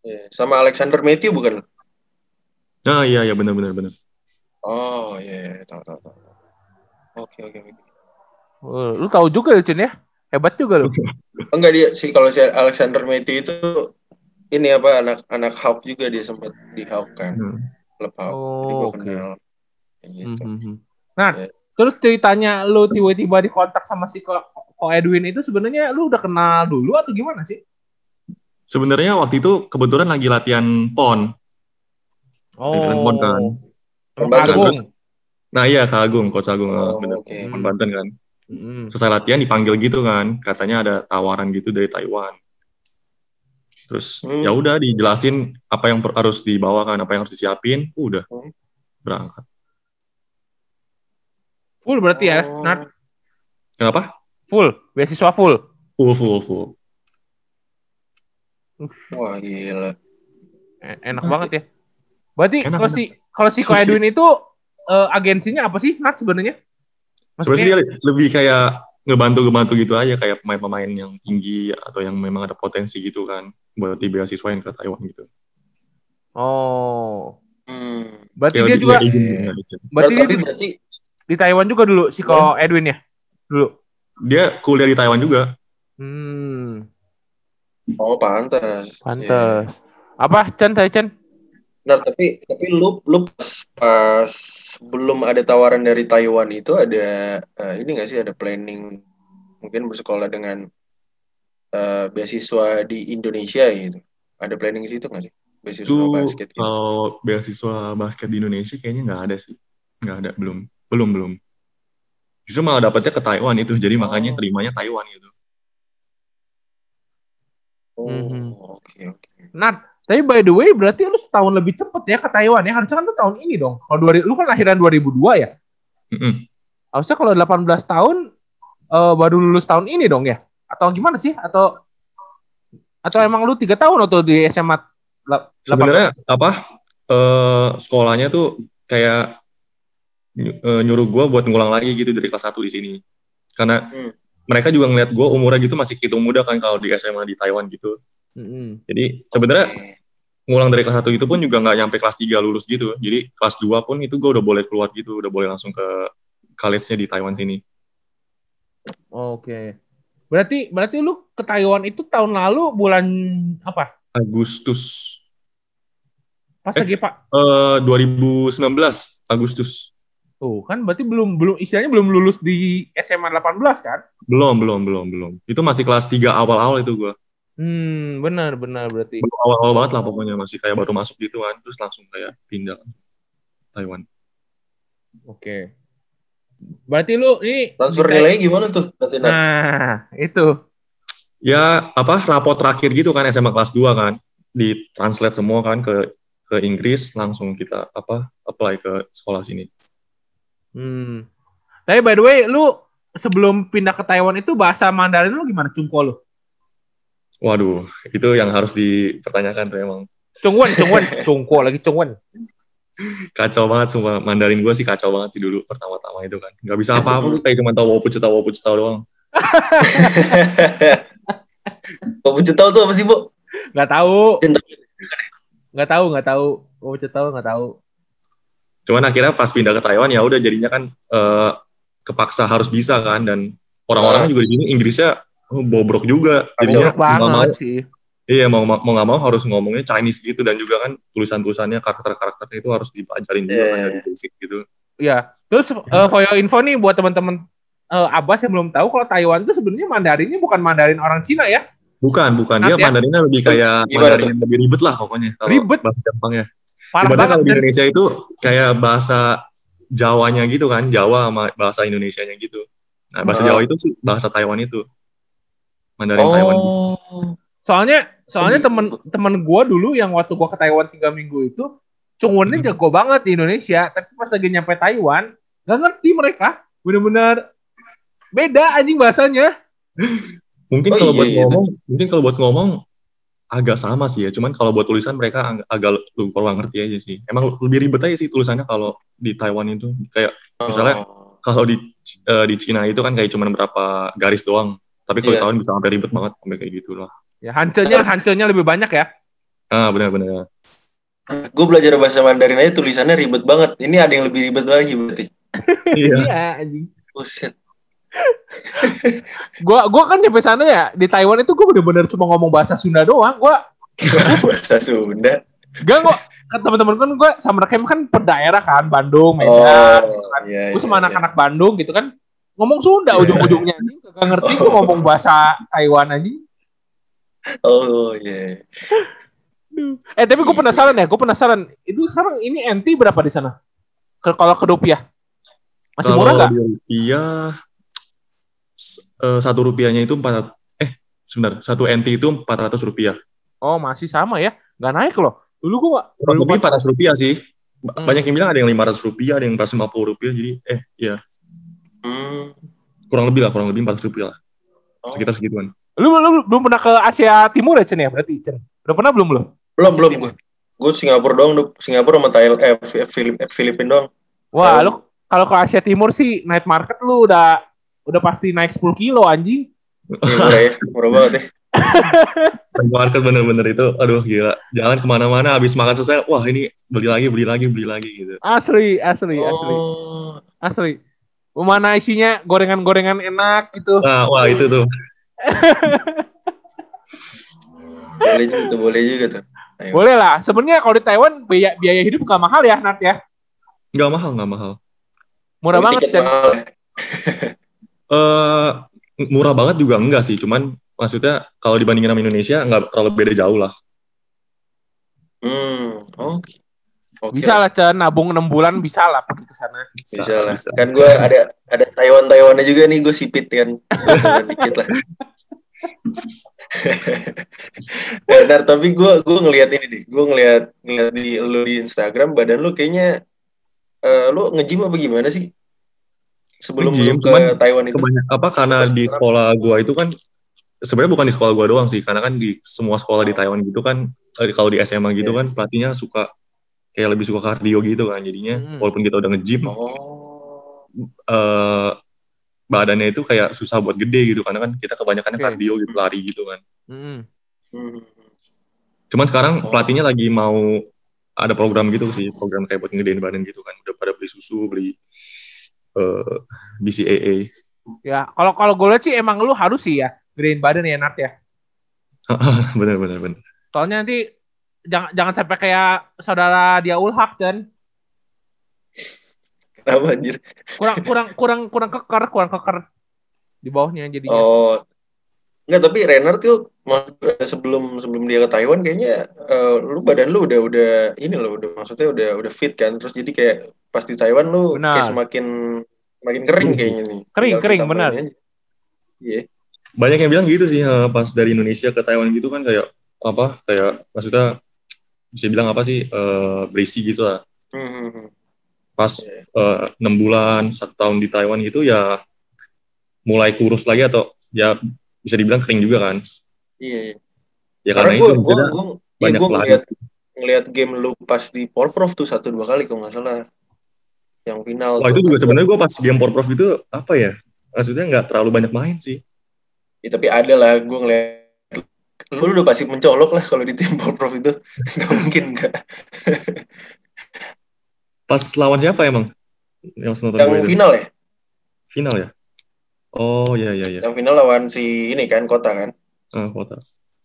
Iya, Sama Alexander Matthew bukan? Nah iya iya benar benar benar. Oh, iya, iya, tahu tahu tahu. Oke, oke, oke. Oh, lu tahu juga ya, Cun ya? Hebat juga lu. Enggak dia sih kalau si Alexander Matthew itu ini apa anak-anak Hawk juga dia sempat di Hawk kan, Hmm. klub Hawk. Jadi Oh, gua oke. kenal. Kayak Hmm, gitu. hmm, hmm. Nah, Iya. terus ceritanya lu tiba-tiba dikontak sama si Ko, Ko Edwin itu sebenarnya lu udah kenal dulu atau gimana sih? Sebenarnya waktu itu kebetulan lagi latihan pon. Pon kan. Banten. Agung. Terus- Nah iya Kak Agung, Coach Agung, ah, Oh, bener. oke. Pon Banten kan. Hmm. Selesai latihan dipanggil gitu kan, katanya ada tawaran gitu dari Taiwan. Terus Hmm. ya udah dijelasin apa yang per- harus dibawakan, apa yang harus disiapin, udah Hmm. berangkat. Full berarti ya, Oh. Nat? Kenapa? Full, beasiswa full. Full full full. Wah, gila. E- Enak banget ya. Berarti kalau si kalau si Ko Edwin itu eh, agensinya apa sih, Nat sebenarnya? Sebenarnya dia lebih kayak ngebantu-ngebantu gitu aja kayak pemain-pemain yang tinggi atau yang memang ada potensi gitu kan buat di beasiswain ke Taiwan gitu. Oh. Hmm. Berarti Kayak dia juga gitu, gitu. berarti dia Tapi juga berarti di Taiwan juga dulu si Ko Edwin ya? Dulu. Dia kuliah di Taiwan juga. Hmm, oh pantas. Iya. pantes. Apa, Chan, saya Chan? Nah, tapi tapi lu lu pas, pas belum ada tawaran dari Taiwan itu ada eh, ini nggak sih ada planning mungkin bersekolah dengan eh, beasiswa di Indonesia gitu. Ada planning situ nggak sih? Beasiswa Itu basket gitu. kalau beasiswa basket di Indonesia kayaknya nggak ada sih. Nggak ada, belum. Belum, belum. Justru malah dapetnya ke Taiwan itu, jadi Oh. makanya terimanya Taiwan gitu. Oh, Mhm. oke oke. Nat, tapi by the way berarti lu setahun lebih cepet ya ke Taiwan ya. Harusnya kan lu tahun ini dong. Kalau 2000 lu kan lahiran 2002 ya. Mm-mm. Harusnya kalau 18 tahun eh, baru lulus tahun ini dong ya. Atau gimana sih? Atau atau emang lu tiga tahun atau di SMA la- 18? Sebenarnya apa? eh sekolahnya tuh kayak eh, nyuruh gue buat ngulang lagi gitu dari kelas 1 di sini. Karena Hmm. mereka juga ngeliat gue umurnya gitu masih hitung muda kan kalau di SMA di Taiwan gitu. Mm-mm. Jadi sebenarnya. Ngulang dari kelas 1 itu pun juga nggak nyampe kelas 3 lulus gitu. Jadi kelas 2 pun itu gue udah boleh keluar gitu, udah boleh langsung ke college-nya di Taiwan sini. Oke. Berarti berarti lu ke Taiwan itu tahun lalu bulan apa? Agustus Pas Eh. lagi Pak. eh 2019 Agustus. Tuh, kan berarti belum belum istilahnya belum lulus di SMA 18 kan? Belum, belum, belum, belum. Itu masih kelas 3 awal-awal itu gue. Hmm, benar benar berarti. Awal-awal banget lah pokoknya masih kayak baru masuk gitu kan, terus langsung kayak pindah ke Taiwan. Oke. Berarti lu ini Transfer nilainya gimana tuh? Berarti? Nah, itu. Ya apa rapot terakhir gitu kan SMA kelas 2 kan, di translate semua kan ke ke Inggris langsung kita apa apply ke sekolah sini. Hmm. Tapi by the way, lu sebelum pindah ke Taiwan itu bahasa Mandarin lu gimana Cungko lu? Waduh, itu yang harus dipertanyakan tuh emang. Cungwen, Cungwen, <laughs> Cungko lagi Cungwen. Kacau banget semua Mandarin gue sih kacau banget sih dulu pertama-tama itu kan. Nggak bisa apa-apa tuh kayak cuma tahu wopu cita wopu cita doang. <laughs> Punya tahu tuh apa sih, Bu? Gak tahu. Cinta. Gak tahu, gak tahu. Oh, tahu, gak tahu. Cuman akhirnya pas pindah ke Taiwan ya udah jadinya kan eh, kepaksa harus bisa kan dan orang-orangnya juga di sini Inggrisnya bobrok juga. Jadinya Jorok mau banget sih. iya mau mau nggak mau harus ngomongnya Chinese gitu dan juga kan tulisan-tulisannya karakter-karakternya itu harus dipelajarin juga Iya, kan iya. dari basic gitu. Iya. Terus eh, for your info nih buat teman-teman eh, Abbas yang belum tahu kalau Taiwan itu sebenarnya Mandarinnya bukan Mandarin orang Cina ya. Bukan, bukan. Dia ya? Mandarinnya lebih kayak Gimana Mandarin yang lebih ribet lah pokoknya. Ribet? Bahasa Jepang ya. Parah Ibaratnya banget. kalau di Indonesia itu kayak bahasa Jawanya gitu kan, Jawa sama bahasa Indonesianya gitu. Nah, bahasa Oh. Jawa itu sih bahasa Taiwan itu. Mandarin Taiwan. Oh. Soalnya soalnya Oh, gitu. temen temen gue dulu yang waktu gue ke Taiwan tiga minggu itu Chungwonnya Hmm. jago banget di Indonesia. Tapi pas lagi nyampe Taiwan gak ngerti mereka. Bener-bener beda anjing bahasanya. Mungkin Oh, kalau iya, buat iya. ngomong, mungkin kalau buat ngomong agak sama sih ya. Cuman kalau buat tulisan mereka ag- agak lu kurang ngerti aja sih. Emang lebih ribet aja sih tulisannya kalau di Taiwan itu. Kayak Misalnya- Oh. kalau di eh, di Cina itu kan kayak cuman berapa garis doang. Tapi kalau Iya. Taiwan bisa sampai ribet banget sampai kayak gitu lah. Ya hancurnya hancurnya lebih banyak ya. Ah benar-benar. gue belajar bahasa Mandarin aja tulisannya ribet banget. Ini ada yang lebih ribet lagi berarti. Iya. Iya anjing. Buset. <laughs> Gua gua kan nyampe sana ya di Taiwan itu gue bener-bener cuma ngomong bahasa Sunda doang. Gua <laughs> bahasa Sunda. gak kok kan teman-teman kan gue sama Rakem kan per daerah kan Bandung, Medan. Oh, iya, gue iya, sama iya. anak-anak Bandung gitu kan ngomong Sunda Iya. ujung-ujungnya anjing gak ngerti gue ngomong bahasa Taiwan anjing Oh, iya. eh tapi gue penasaran ya gue penasaran itu sekarang ini NT berapa di sana kalau ke rupiah masih murah nggak rupiah eh, satu rupiahnya itu empat eh sebentar satu NT itu empat ratus rupiah. oh masih sama ya nggak naik loh dulu gue lebih empat ratus rupiah sih. Hmm. Banyak yang bilang ada yang lima ratus rupiah, ada yang empat lima puluh rupiah. Jadi eh ya Hmm. kurang lebih lah kurang lebih empat ratus rupiah lah. Oh. Sekitar segituan. lu, lu belum pernah ke Asia Timur ya Chen ya berarti Chen udah pernah belum belum Belum, belum gue. Gue Singapura doang. Singapura sama Thailand, eh, Fi- Filip, eh, Filipina doang. wah lu kalau ke Asia Timur sih night market lu udah udah pasti naik 10 kilo anjing Iya, murah ya, murah banget ya. <laughs> Market bener-bener itu, aduh gila. Jalan ke mana-mana, habis makan selesai, wah ini beli lagi, beli lagi, beli lagi gitu. asli asli asli Oh, asli mana isinya gorengan-gorengan enak gitu Nah, wah itu tuh. <laughs> boleh juga tuh, boleh juga tuh. Ayo. Boleh lah. Sebenarnya kalau di Taiwan biaya, biaya hidup gak mahal ya, Nat ya. Nggak mahal, nggak mahal. Murah Tapi banget dan mahal ya. <laughs> eh murah banget juga enggak sih, cuman maksudnya kalau dibandingin sama Indonesia nggak terlalu beda jauh lah. Hmm, oke. Oke bisa lah Cen, nabung 6 bulan bisa lah pergi ke sana. Bisa lah. Kan gue ada ada Taiwan Taiwannya juga nih gue sipit kan. <laughs> Dikit lah. <laughs> eh, Nar, tapi gue gue ngelihat ini deh. Gue ngelihat ngelihat di lu di Instagram badan lu kayaknya eh lu nge-gym apa gimana sih? Sebelum lu ke cuman Taiwan itu. Kebanyak apa karena di sekolah gua itu kan sebenarnya bukan di sekolah gua doang sih, karena kan di semua sekolah di Taiwan gitu kan eh, kalau di SMA gitu Iya. kan pelatihnya suka kayak lebih suka kardio gitu kan jadinya Hmm. walaupun kita udah nge-gym Oh. eh, badannya itu kayak susah buat gede gitu karena kan kita kebanyakan Oke. kardio gitu lari gitu kan. Hmm. Cuman sekarang Oh. pelatihnya lagi mau ada program gitu sih, program kayak buat ngedein badan gitu kan. Udah pada beli susu, beli eh BCAA. Ya, kalau kalau gue lihat sih emang lu harus sih ya gedein badan ya Nat ya. <laughs> bener bener bener. Soalnya nanti jangan jangan sampai kayak saudara dia Ulhak Cen. Kenapa anjir? Kurang kurang kurang kurang keker, kurang keker di bawahnya jadinya. Oh. Enggak, tapi Renner tuh sebelum sebelum dia ke Taiwan kayaknya eh, lu badan lu udah udah ini loh, udah maksudnya udah udah fit kan. Terus jadi kayak pas di Taiwan lu Benar. kayak semakin semakin kering Iya kayaknya nih. Kering, Tinggal kering, benar. Iya. Banyak yang bilang gitu sih eh, pas dari Indonesia ke Taiwan gitu kan kayak apa? Kayak maksudnya bisa bilang apa sih? eh berisi gitu lah. Hmm, hmm, hmm. Pas Iya. eh, enam bulan, satu tahun di Taiwan gitu ya mulai kurus lagi atau ya bisa dibilang kering juga kan. Iya, iya. Ya karena, Karena itu gue gue maksudnya gue ya banyak gue lari. ngeliat ngeliat game lu pas di Porprov tuh satu dua kali kalau nggak salah yang final Wah itu juga sebenarnya gue pas game Porprov itu apa ya? Maksudnya nggak terlalu banyak main sih. Ya, tapi ada lah gue ngeliat lu udah pasti mencolok lah kalau di tim Porprov itu <laughs> nggak mungkin nggak Pas lawan siapa emang? Yang yang final ya Final ya? Oh iya iya iya. yang final lawan si ini kan kota kan Ah, kota.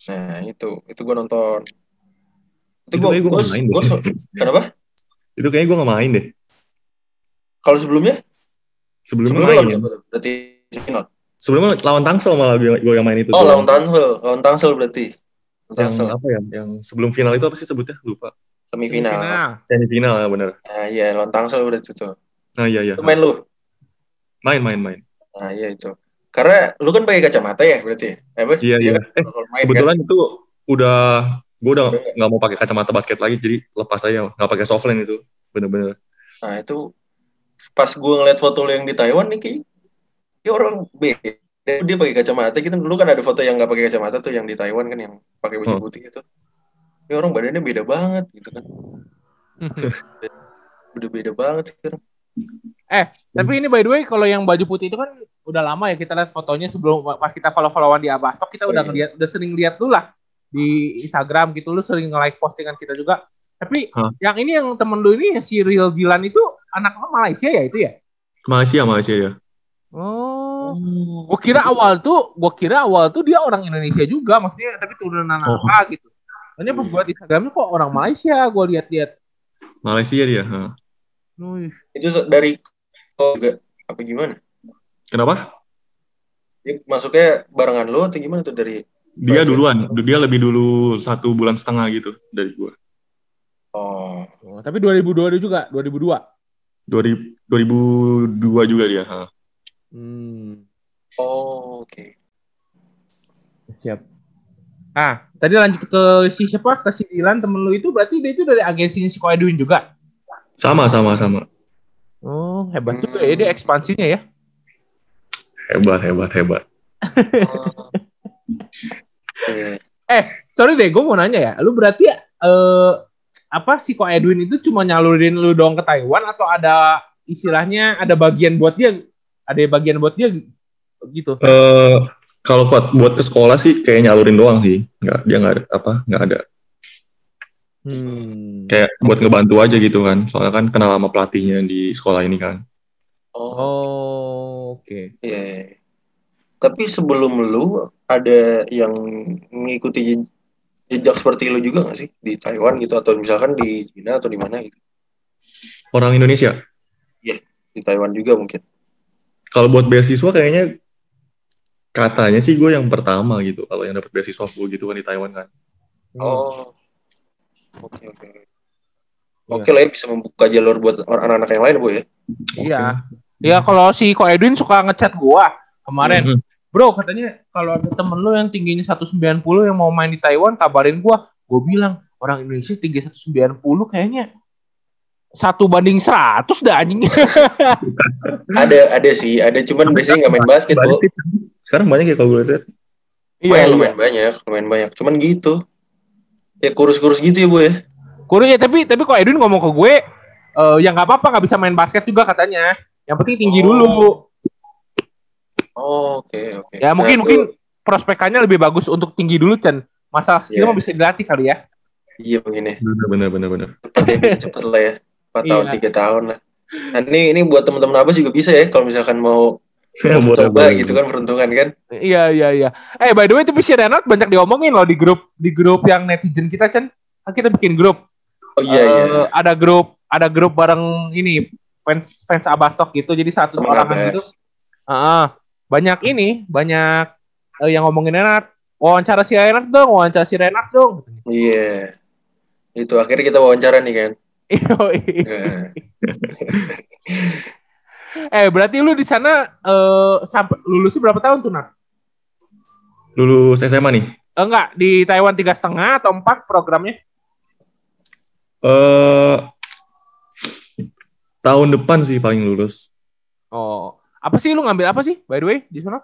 nah itu itu gue nonton itu Itu gue gue main deh. <laughs> kenapa itu kayaknya gue nggak main deh. kalau sebelumnya Sebelumnya sebelumnya main. berarti final Sebelumnya lawan Tangsel malah gue, gue yang main itu. Oh, lawan Tangsel, lawan Tangsel berarti. Lawan yang Tangsel apa ya? Yang sebelum final itu apa sih sebutnya? Lupa. semifinal. Final. Semifinal ya bener. Nah, iya lawan Tangsel berarti tuh. Nah iya iya. Lu main lu. Main main main. Nah, iya itu. Karena lu kan pakai kacamata ya berarti. Eh, apa? Iya iya. kan Eh kan. kebetulan itu udah gue udah nggak mau pakai kacamata basket lagi jadi lepas aja nggak pakai softline itu bener-bener Nah, itu pas gue ngeliat foto lu yang di Taiwan nih ya orang beda. Dia pakai kacamata gitu. Dulu kan ada foto yang nggak pakai kacamata tuh yang di Taiwan kan yang pakai baju Oh. putih gitu. Ini orang badannya beda banget gitu kan. Udah beda banget sekarang. Tapi ini by the way kalau yang baju putih itu kan udah lama ya kita lihat fotonya sebelum pas kita follow-followan di Abastok kita Oh, udah iya. ngeliat udah sering lihat dulu lah di Instagram gitu lu sering nge-like postingan kita juga. Tapi Hah? yang ini yang temen lu ini si Real Dilan itu anak Malaysia ya itu ya? Malaysia Malaysia ya Oh. Gua kira awal tuh, gua kira awal tuh dia orang Indonesia juga, maksudnya tapi turunan Oh. apa gitu. Soalnya pas gua di Instagramnya kok orang Malaysia, gua lihat-lihat. Malaysia dia. Wih. Itu dari oh, juga apa gimana? kenapa Ya, masuknya barengan lu atau gimana tuh dari dia duluan dia lebih dulu satu bulan setengah gitu dari gue Oh, Oh, tapi 2002 juga, 2002. 2000 2002 juga dia ha. Hmm. oh oke. Siap. Ah, tadi lanjut ke si siapa? Ke si Dilan temen lu itu berarti dia itu dari agensi si Ko Edwin juga. sama sama sama Oh, hebat juga ya dia ekspansinya ya. hebat hebat hebat Oh. <laughs> Iya. Sorry deh, gue mau nanya ya. Lu berarti eh apa si Ko Edwin itu cuma nyalurin lu doang ke Taiwan atau ada istilahnya ada bagian buat dia? Ada bagian buat dia gitu. Eh kalau kuat buat ke sekolah sih kayak nyalurin doang sih nggak dia nggak ada apa nggak ada Hmm. kayak buat ngebantu aja gitu kan soalnya kan kenal sama pelatihnya di sekolah ini kan Oh, oke. iya. iya. Tapi sebelum lu ada yang mengikuti je- jejak seperti lu juga gak sih di Taiwan gitu atau misalkan di China atau di mana gitu? orang Indonesia Di Taiwan juga mungkin. Kalau buat beasiswa kayaknya katanya sih gue yang pertama gitu kalau yang dapat beasiswa full gitu kan di Taiwan kan Hmm. Oh. Oke oke. Oke lah ya bisa membuka jalur buat anak-anak yang lain bu ya. Iya. Ya kalau si Ko Edwin suka ngechat gua kemarin. Mhm. Bro, katanya kalau ada temen lu yang tingginya 190 yang mau main di Taiwan, kabarin gua. Gua bilang, orang Indonesia tinggi 190 kayaknya satu banding 100 dah anjing. <laughs> Ada ada sih, ada cuman biasanya nggak main basket bu. Sekarang banyak ya kalau gue lihat Lumayan lumayan banyak, lumayan banyak. Cuman gitu. Ya kurus-kurus gitu ya bu ya. Kurang ya, tapi tapi kok Edwin ngomong ke gue, eh ya nggak apa-apa nggak bisa main basket juga katanya. Yang penting tinggi Oh. dulu. Oh, Oke oke. Ya mungkin Nah, mungkin prospekannya lebih bagus untuk tinggi dulu Chen. Masa skill Iya. mah bisa dilatih kali ya. Iya mungkin ya. bener bener bener bener Cepet ya cepet lah ya. 4 tahun Iya. tiga tahun lah. Nah ini ini buat teman-teman apa juga bisa ya kalau misalkan mau <laughs> Boleh, coba boleh. gitu kan peruntungan kan. Iya iya iya. Eh by the way tapi si Renat banyak diomongin loh di grup di grup yang netizen kita Chen. Kan kita bikin grup. Oh iya Eh, iya. Ada grup ada grup bareng ini fans fans Abastok gitu. Jadi satu orang gitu. Heeh. banyak ini banyak eh, yang ngomongin Renat. Wawancara si Renat dong, wawancara si Renat dong. Iya. Itu akhirnya kita wawancara nih kan. Nah, eh berarti lu di sana eh sampai lulusnya berapa tahun tuh Nat? lulus SMA nih Eh, enggak di Taiwan tiga setengah atau empat programnya? eh tahun depan sih paling lulus Oh, apa sih lu ngambil apa sih by the way di sana?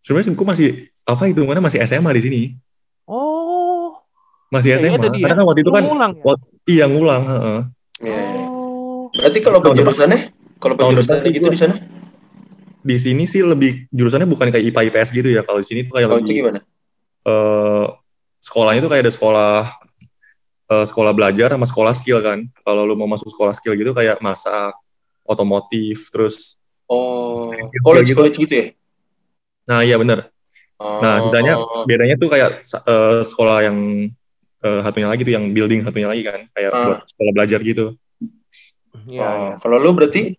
sebenarnya gue masih apa hitungannya masih SMA di sini masih SMA tadi ya. karena kan waktu itu kan ngulang ya? Iya ngulang heeh. Iya. iya. Oh, Berarti kalau penjurusannya, kalau penjurusannya gitu di sana, di sini sih lebih jurusannya bukan kayak IPA IPS gitu ya kalau di sini tuh kayak itu lebih gimana? eh sekolahnya tuh kayak ada sekolah eh, sekolah belajar sama sekolah skill kan kalau lu mau masuk sekolah skill gitu kayak masak otomotif terus Oh, Skill college gitu. college gitu ya? nah iya bener Oh, Nah, misalnya bedanya tuh kayak eh, sekolah yang eh, satunya lagi tuh yang building satunya lagi kan kayak Ah. buat sekolah belajar gitu. iya, oh, iya. kalau lu berarti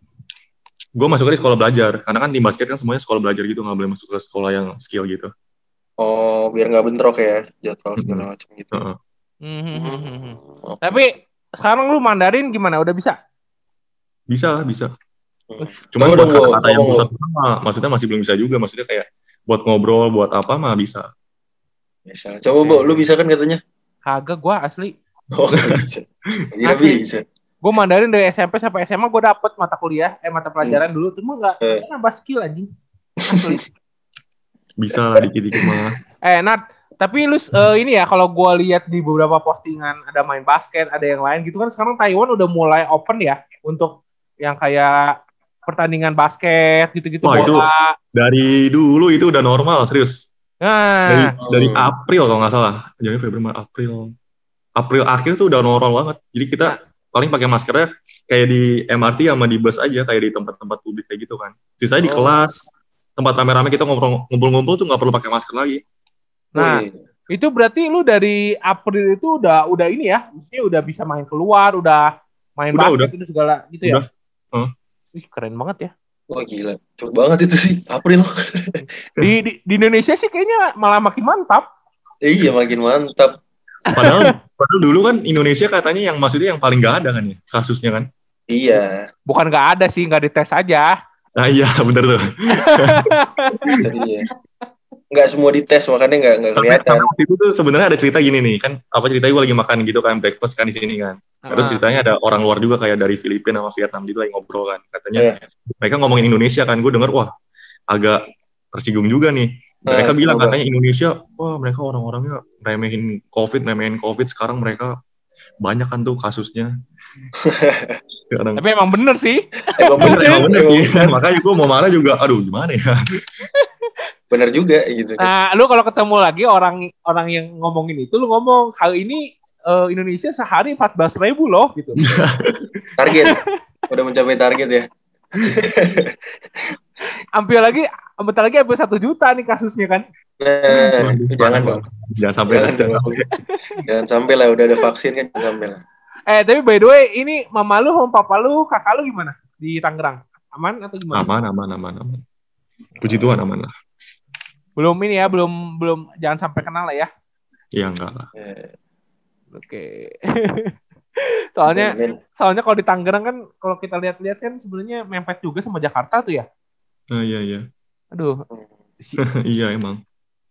gue masuknya di sekolah belajar karena kan tim basket kan semuanya sekolah belajar gitu nggak boleh masuk ke sekolah yang skill gitu Oh, biar nggak bentrok ya jadwal segala macam gitu. Heeh. Hmm, hmm, hmm, hmm, hmm. Oke. Tapi sekarang lu Mandarin gimana? Udah bisa? bisa bisa Hmm. Cuma buat kata-kata yang pusat mah, maksudnya masih belum bisa juga. Maksudnya kayak buat ngobrol, buat apa mah bisa. Bisa. Coba, Bo, lu bisa kan katanya? Kagak gua asli. <laughs> Oh, nggak bisa. Iya bisa. Gue Mandarin dari SMP sampai SMA gue dapet mata kuliah, eh mata pelajaran dulu, cuma nggak Eh. nambah skill anjing. Asli. <laughs> Bisa lah dikit-dikit mah. eh Nat, tapi lu eh, ini ya kalau gue lihat di beberapa postingan ada main basket, ada yang lain gitu kan sekarang Taiwan udah mulai open ya untuk yang kayak pertandingan basket gitu-gitu Wah, itu- bola. Dari dulu itu udah normal, serius. Dari, Nah, dari Hmm. April kalau nggak salah. Jadi Februari, Maret, April. April akhir tuh udah normal banget. Jadi kita paling pakai maskernya kayak di MRT sama di bus aja, kayak di tempat-tempat publik kayak gitu kan. Sisanya di Oh. kelas, tempat rame-rame kita ngobrol- ngumpul-ngumpul tuh nggak perlu pakai masker lagi. nah Wih. itu berarti lu dari April itu udah udah ini ya, maksudnya udah bisa main keluar, udah main Udah, basket itu segala gitu ya. Udah. Heeh. Ih, keren banget ya. Wah gila, cepet banget itu sih. April. <laughs> Di, di, di Indonesia sih kayaknya malah makin mantap. Eh, iya makin mantap. Padahal, <laughs> padahal dulu kan Indonesia katanya yang maksudnya yang paling nggak ada kan ya kasusnya kan. Iya. Bukan nggak ada sih, nggak dites aja. Nah iya <laughs> bener tuh. Tadi ya. Nggak semua dites makanya nggak nggak kelihatan. tapi waktu itu tuh sebenarnya ada cerita gini nih kan apa ceritanya gue lagi makan gitu kan breakfast kan di sini kan. Terus Ah. ceritanya ada orang luar juga kayak dari Filipina sama Vietnam gitu lagi ngobrol kan. Katanya Iya. mereka ngomongin Indonesia kan. Gue denger wah agak tersinggung juga nih. Mereka Nah, bilang katanya Indonesia, wah mereka orang-orangnya remehin COVID, remehin COVID. Sekarang mereka banyak kan tuh kasusnya. <laughs> Sekarang. Tapi emang bener sih. Emang Bener, emang bener sih. Makanya gue mau marah juga, aduh gimana ya. Bener juga gitu kan. Nah, lu kalau ketemu lagi orang orang yang ngomongin itu, lu ngomong hal ini eh, Indonesia sehari 14 ribu loh gitu. <laughs> Target. Udah mencapai target ya. <laughs> Hampir lagi, bentar lagi hampir satu juta nih kasusnya kan. Nah, jangan dong. Jangan sampai Jangan jangan sampai. Jangan sampai lah udah ada vaksin kan jangan sampai lah. Eh, tapi by the way, ini mama lu, sama papa lu, kakak lu gimana di Tangerang? Aman atau gimana? Aman, aman, aman, aman. Puji Tuhan aman lah. Belum ini ya, belum belum jangan sampai kenal lah ya. Iya enggak lah. Eh, Oke. <laughs> soalnya men, soalnya kalau di Tangerang kan kalau kita lihat-lihat kan sebenarnya mepet juga sama Jakarta tuh ya. Nah, iya iya. Aduh, <laughs> iya emang.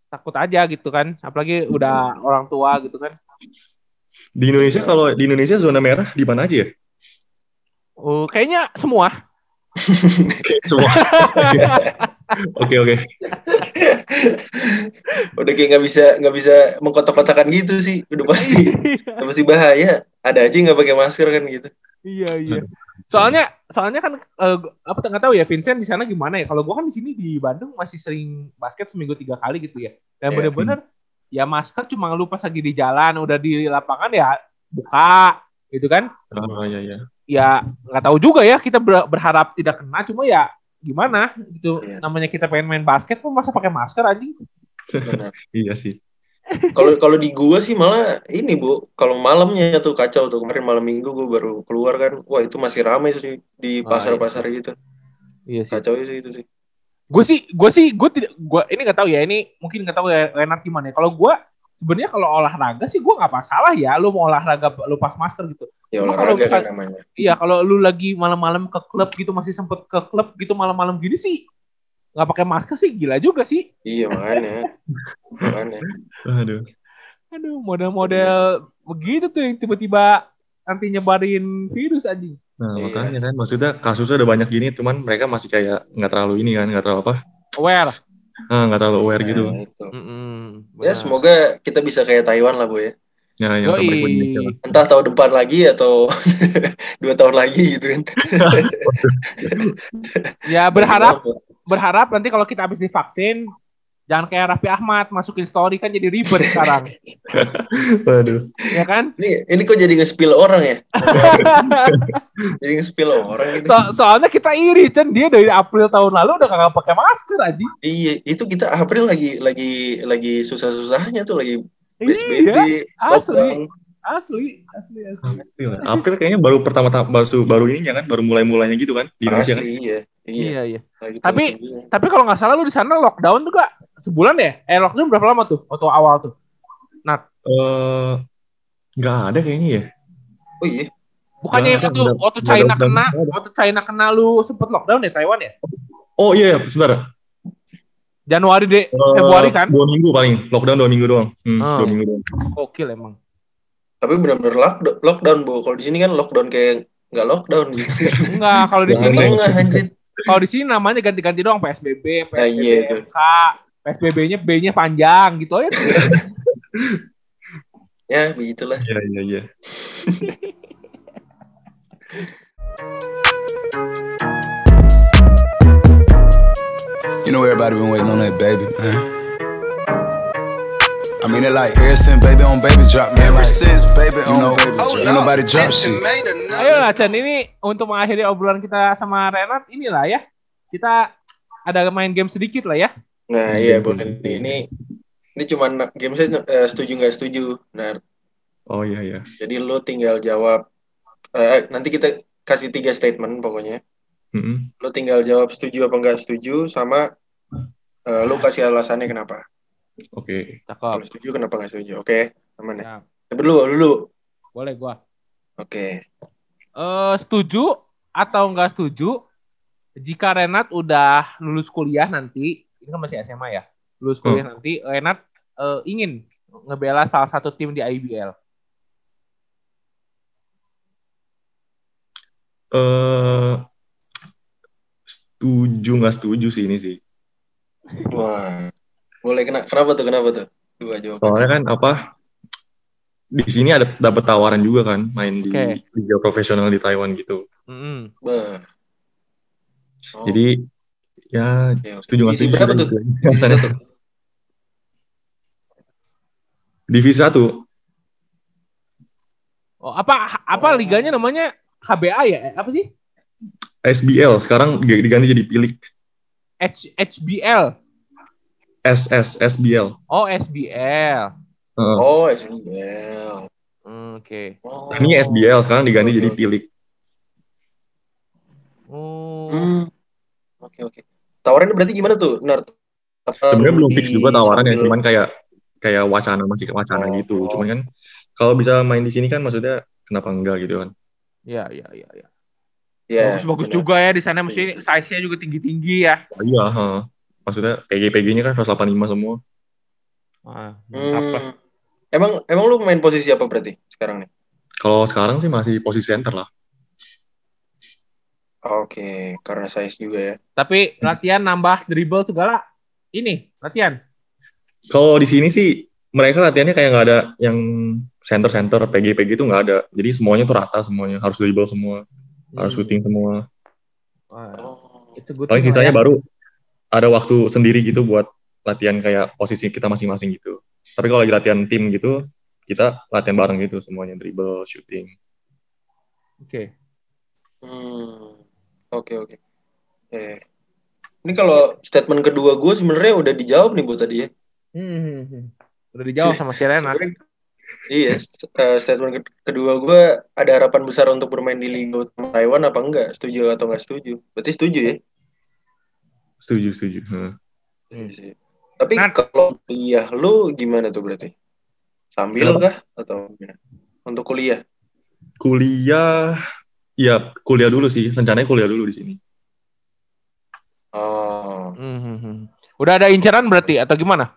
takut aja gitu kan. Apalagi udah orang tua gitu kan. Di Indonesia kalau di Indonesia zona merah di mana aja ya? Oh, kayaknya semua. Semua. Oke oke. Udah kayak nggak bisa nggak bisa mengkotak-kotakan gitu sih. Udah pasti udah pasti bahaya. Ada aja nggak pakai masker kan gitu. iya iya. Soalnya soalnya kan eh, apa nggak tahu ya Vincent di sana gimana ya. Kalau gua kan di sini di Bandung masih sering basket seminggu tiga kali gitu ya. Dan Iya. bener-bener ya masker cuma lu pas lagi di jalan udah di lapangan ya buka gitu kan. Oh iya iya. Ya nggak tahu juga ya kita ber- berharap tidak kena cuma ya gimana gitu Iya. namanya kita pengen main basket pun masa pakai masker anjing Benar. <laughs> Iya sih. Kalau kalau di gua sih malah ini bu, kalau malamnya tuh kacau tuh kemarin malam minggu gua baru keluar kan, wah itu masih ramai sih di Ah, pasar-pasar gitu, iya sih kacau sih itu sih. gue sih gue sih gue tidak gue ini nggak tahu ya ini mungkin nggak tahu ya Renard gimana ya kalau gue sebenarnya kalau olahraga sih gue nggak masalah ya lu mau olahraga lu pas masker gitu Ya Cuma kalau olahraga kan namanya. iya kalau lu lagi malam-malam ke klub gitu masih sempet ke klub gitu malam-malam gini sih nggak pakai masker sih gila juga sih Iya makanya, makanya. <laughs> Aduh. aduh model-model begitu tuh yang tiba-tiba nanti nyebarin virus anjing Nah Iya. makanya kan maksudnya kasusnya udah banyak gini, cuman mereka masih kayak nggak terlalu ini kan, nggak terlalu apa, aware ah, nggak terlalu aware gitu. Nah, itu. Mm-mm, Ya benar. semoga kita bisa kayak Taiwan lah bu ya. Ya yang. Entah tahun depan lagi atau <laughs> dua tahun lagi gitu kan. <laughs> ya berharap berharap nanti kalau kita habis divaksin jangan kayak Raffi Ahmad masukin story kan jadi ribet <laughs> sekarang Waduh. ya kan Ini ini kok jadi nge-spill orang ya? <laughs> jadi nge-spill orang gitu. So- soalnya kita iri Chen dia dari April tahun lalu udah kagak pakai masker aja Iya, itu kita April lagi lagi lagi susah-susahnya tuh lagi PSBB, iya asli asli asli asli April kayaknya baru pertama baru baru ini ya kan, baru mulai mulainya gitu kan di Indonesia kan. Iya. Iya. Iya, iya. lagi Tapi-. Tapi kalau nggak salah lu di sana lockdown tuh gak sebulan ya? Eh lockdown berapa lama tuh? Waktu awal tuh? Eh, nggak ada kayaknya ya. Oh iya. Bukannya ada, waktu waktu China lockdown. kena, ada. waktu China kena lu sempet lockdown ya Taiwan ya? Oh iya, sebentar. Januari deh, Eh, Februari kan? Dua minggu paling. Lockdown dua minggu doang. Hmm, Oh. dua minggu doang. Gokil emang. Tapi benar-benar lockdown, lockdown bu. Kalau di sini kan lockdown kayak nggak lockdown gitu. Enggak, kalau di sini kalau di sini namanya ganti-ganti doang PSBB, Nah, iya itu. PSBB-nya B-nya panjang gitu aja. <laughs> Ya begitulah. Iya, iya, iya. You know everybody been waiting on that baby, man. I mean it like ever since baby on baby drop, man. Ever since baby on know, baby drop. Ain't nobody drop shit. Ayo lah Chan, ini untuk mengakhiri obrolan kita sama Renat, inilah ya. Kita ada main game sedikit lah ya. Nah iya boleh nih. Ini ini cuma game saya eh, setuju nggak setuju. Nah Oh iya, iya. jadi lo tinggal jawab. eh, nanti kita kasih tiga statement pokoknya. Mm-mm. Lo tinggal jawab setuju apa nggak setuju sama eh, lo kasih alasannya kenapa. Oke. Cakep. Kalau setuju kenapa nggak setuju? Oke, aman ya. Ya, Tapi dulu dulu. boleh gua. Oke. Eh setuju atau enggak setuju jika Renat udah lulus kuliah nanti, ini kan masih SMA ya. Lulus kuliah nanti Renat eh, ingin ngebela salah satu tim di IBL. Eh, setuju nggak setuju sih ini sih. Wah. Boleh kena kenapa tuh kenapa tuh? Dua jawaban. Soalnya kan apa? Di sini ada dapat tawaran juga kan main di Oke. liga profesional di Taiwan gitu. Mm-mm. Bah. Oh, Jadi ya setuju nggak setuju? berapa tuh? <laughs> Divisi berapa? Divisi satu. Oh, apa apa Oh. liganya namanya HBA ya? Eh, Apa sih? SBL sekarang diganti jadi Pilik. H HBL. SS SBL. Oh, SBL. Heeh. Oh, SBL. Hmm, Oke. Oh. Ini SBL sekarang diganti Oke, jadi. Pilik. Oh. Hmm. Oke oke. Tawarannya berarti gimana tuh, Nart? Sebenarnya belum fix juga tawarannya, sambil- cuman kayak kayak wacana masih wacana Oh. gitu. Cuman kan kalau bisa main di sini kan maksudnya kenapa enggak gitu kan? Ya, ya, ya, ya. Ya, bagus bagus juga ya di sana mesti Bagus. size-nya juga tinggi-tinggi ya. Oh, iya, heeh. Maksudnya PG-PG-nya kan 185 semua. Lah. Hmm. Emang emang lu main posisi apa berarti sekarang nih? Kalau sekarang sih masih posisi center lah. Oke, karena size juga ya. Tapi latihan nambah dribble segala ini latihan. Kalau di sini sih mereka latihannya kayak nggak ada yang center-center PG-PG itu nggak ada. Jadi semuanya tuh rata semuanya, harus dribble semua, harus Hmm. shooting semua. Wah, Oh. Paling sisanya ya. baru ada waktu sendiri gitu buat latihan kayak posisi kita masing-masing gitu. Tapi kalau lagi latihan tim gitu, kita latihan bareng gitu semuanya dribble, shooting. Oke. Hmm. Oke oke. Eh. Ini kalau statement kedua gue sebenarnya udah dijawab nih bu tadi ya. Hmm, hmm, hmm. Udah dijawab sama si Renat. Sebenarnya- Iya, st- eh, statement ke- kedua gue ada harapan besar untuk bermain di Liga Utama Taiwan apa enggak? Setuju atau enggak setuju? Berarti setuju ya? Setuju, setuju. Heeh. Iya sih. Tapi Nah. kalau kuliah lu gimana tuh berarti? Sambil Kenapa? kah atau gimana? Untuk kuliah? Kuliah, ya kuliah dulu sih. Rencananya kuliah dulu di sini. Oh, Hmm, hmm, hmm. Udah ada inceran berarti atau gimana?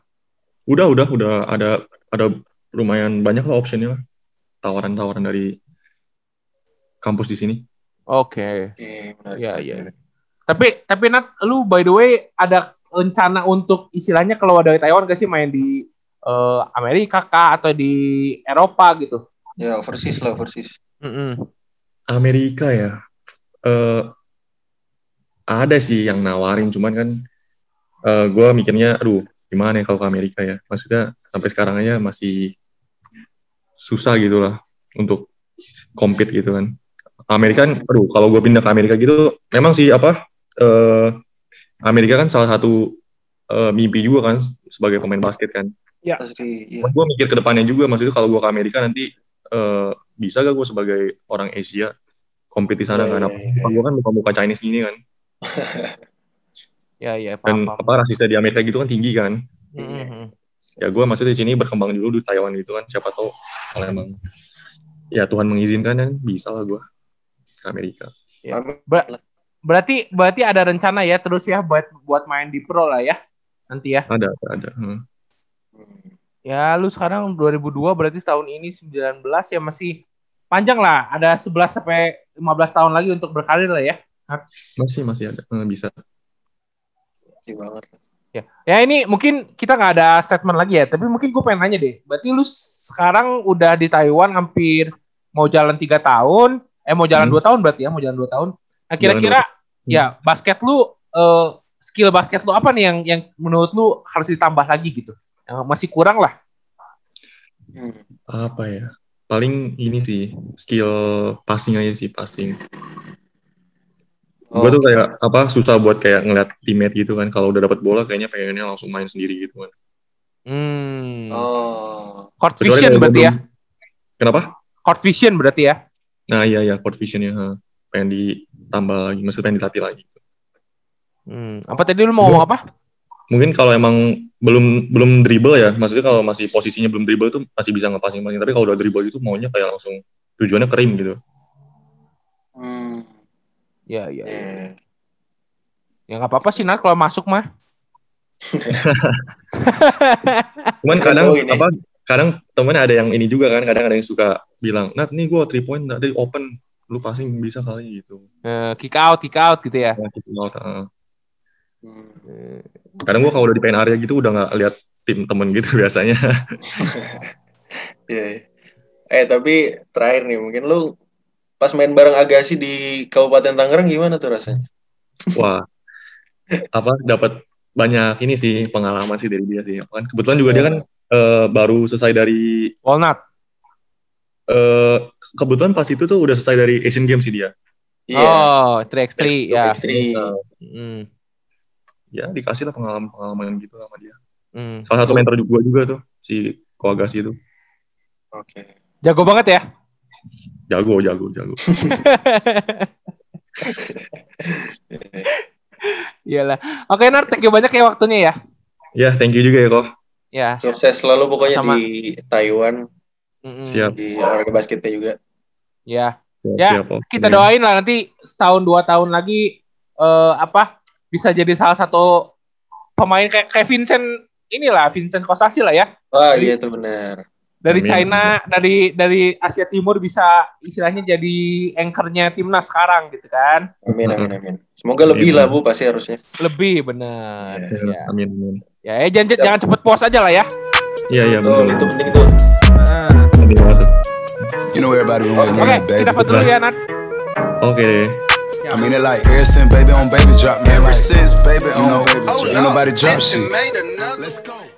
Udah, udah, udah ada ada lumayan banyak lah optionnya lah. Tawaran-tawaran dari kampus di sini. Oke. oke, menarik. Iya, iya. Tapi tapi Nat, lu by the way ada rencana untuk istilahnya kalau dari Taiwan gak sih main di eh, Amerika kah atau di Eropa gitu? Ya, overseas lah, overseas. Mm-mm. Amerika ya. Eh ada sih yang nawarin, cuman kan eh gue mikirnya, aduh, gimana ya kalau ke Amerika ya? Maksudnya sampai sekarang aja masih susah gitu lah untuk compete gitu kan. Amerika kan, aduh, kalau gue pindah ke Amerika gitu, memang sih apa? eh Amerika kan salah satu eh, mimpi juga kan sebagai pemain basket kan. Asli, iya. gue mikir ke depannya juga maksudnya kalau gue ke Amerika nanti eh, bisa gak gue sebagai orang Asia compete di sana Iya, kan iya, iya. gue kan muka muka Chinese gini kan <laughs> Ya ya Dan paham. apa rasisnya di Amerika gitu kan tinggi kan. Mhm. Ya gue maksudnya di sini berkembang dulu di Taiwan gitu kan. Siapa tahu kalau emang ya Tuhan mengizinkan kan bisa lah gue ke Amerika. Ya. Ber- berarti berarti ada rencana ya terus ya buat buat main di pro lah ya nanti ya. Ada, ada, ada. Hmm. Hmm. Ya lu sekarang 2002 berarti tahun ini 19 ya masih panjang lah. Ada 11 sampai 15 tahun lagi untuk berkarir lah ya. Masih, masih ada. Hmm, bisa. Tinggi banget. Ya, ya ini mungkin kita nggak ada statement lagi ya, tapi mungkin gue pengen nanya deh. Berarti lu sekarang udah di Taiwan hampir mau jalan tiga tahun, eh mau jalan Hmm. dua tahun berarti ya, mau jalan dua tahun. Nah kira-kira ya basket lu eh, skill basket lu apa nih yang yang menurut lu harus ditambah lagi gitu? Yang masih kurang lah. Hmm. Apa ya? Paling ini sih, skill passing aja sih, passing. Oh, Gue tuh kayak apa susah buat kayak ngeliat teammate gitu kan. Kalau udah dapat bola kayaknya pengennya langsung main sendiri gitu kan. Hmm. Oh. Court vision berarti ya. belum- Kenapa? Court vision berarti ya. Nah iya iya court visionnya ha. pengen ditambah lagi, maksudnya pengen dilatih lagi. Hmm. Apa tadi lu mau ngomong apa? Mungkin kalau emang belum belum dribble ya, maksudnya kalau masih posisinya belum dribble itu masih bisa ngepassing passing. Tapi kalau udah dribble itu maunya kayak langsung tujuannya krim gitu. Hmm. Ya ya. ya. Eh. Ya nggak apa-apa sih Nat kalau masuk mah. <laughs> Cuman kadang apa? Kadang temennya ada yang ini juga kan, kadang ada yang suka bilang, Nat nih gue three point dari open, lu passing bisa kali gitu. Eh, kick out, kick out gitu ya. Nah, gitu, uh. Hmm. Eh, Kadang gue kalau udah di paint area gitu udah nggak lihat tim temen gitu <laughs> biasanya. Iya. iya. Eh tapi terakhir nih mungkin lu pas main bareng Agassi di Kabupaten Tangerang gimana tuh rasanya? Wah, apa dapat banyak ini sih pengalaman sih dari dia sih. Kan kebetulan juga dia kan eh, baru selesai dari Walnut. eh, kebetulan pas itu tuh udah selesai dari Asian Games sih dia. Iya. Oh, 3x3 ya. Ekstrim. Hmm. Ya dikasih lah pengalaman-pengalaman gitu sama dia. Hmm. Salah satu mentor gue juga tuh si Koagasi itu. Oke. Jago banget ya. Jago, jago, jago. <laughs> Iyalah. Oke, Nar, thank you banyak ya waktunya ya. Ya, thank you juga ya kok. Ya. Sukses selalu pokoknya Sama. di Taiwan Mm-mm. Siap. di olahraga basketnya juga. Ya. Siap, Ya, siap. Kita doain lah nanti setahun dua tahun lagi eh apa bisa jadi salah satu pemain kayak kayak Vincent inilah Vincent Kosasi lah ya Wah iya itu benar. dari Amin. China dari dari Asia Timur bisa istilahnya jadi anchornya timnas sekarang gitu kan Amin amin amin. Semoga lebih lah bu pasti harusnya. lebih benar Ya, ya Amin, amin. ya eh, jangan jangan cepet puas aja lah ya Iya, iya, Tuh, betul. itu penting tuh. Nah. You know everybody been waiting on oke that, baby. kita foto dulu ya Nat Oke deh. Ya. I mean it like ever since baby on baby drop, man. Ever since baby on baby drop. Ain't nobody drop shit. Let's go.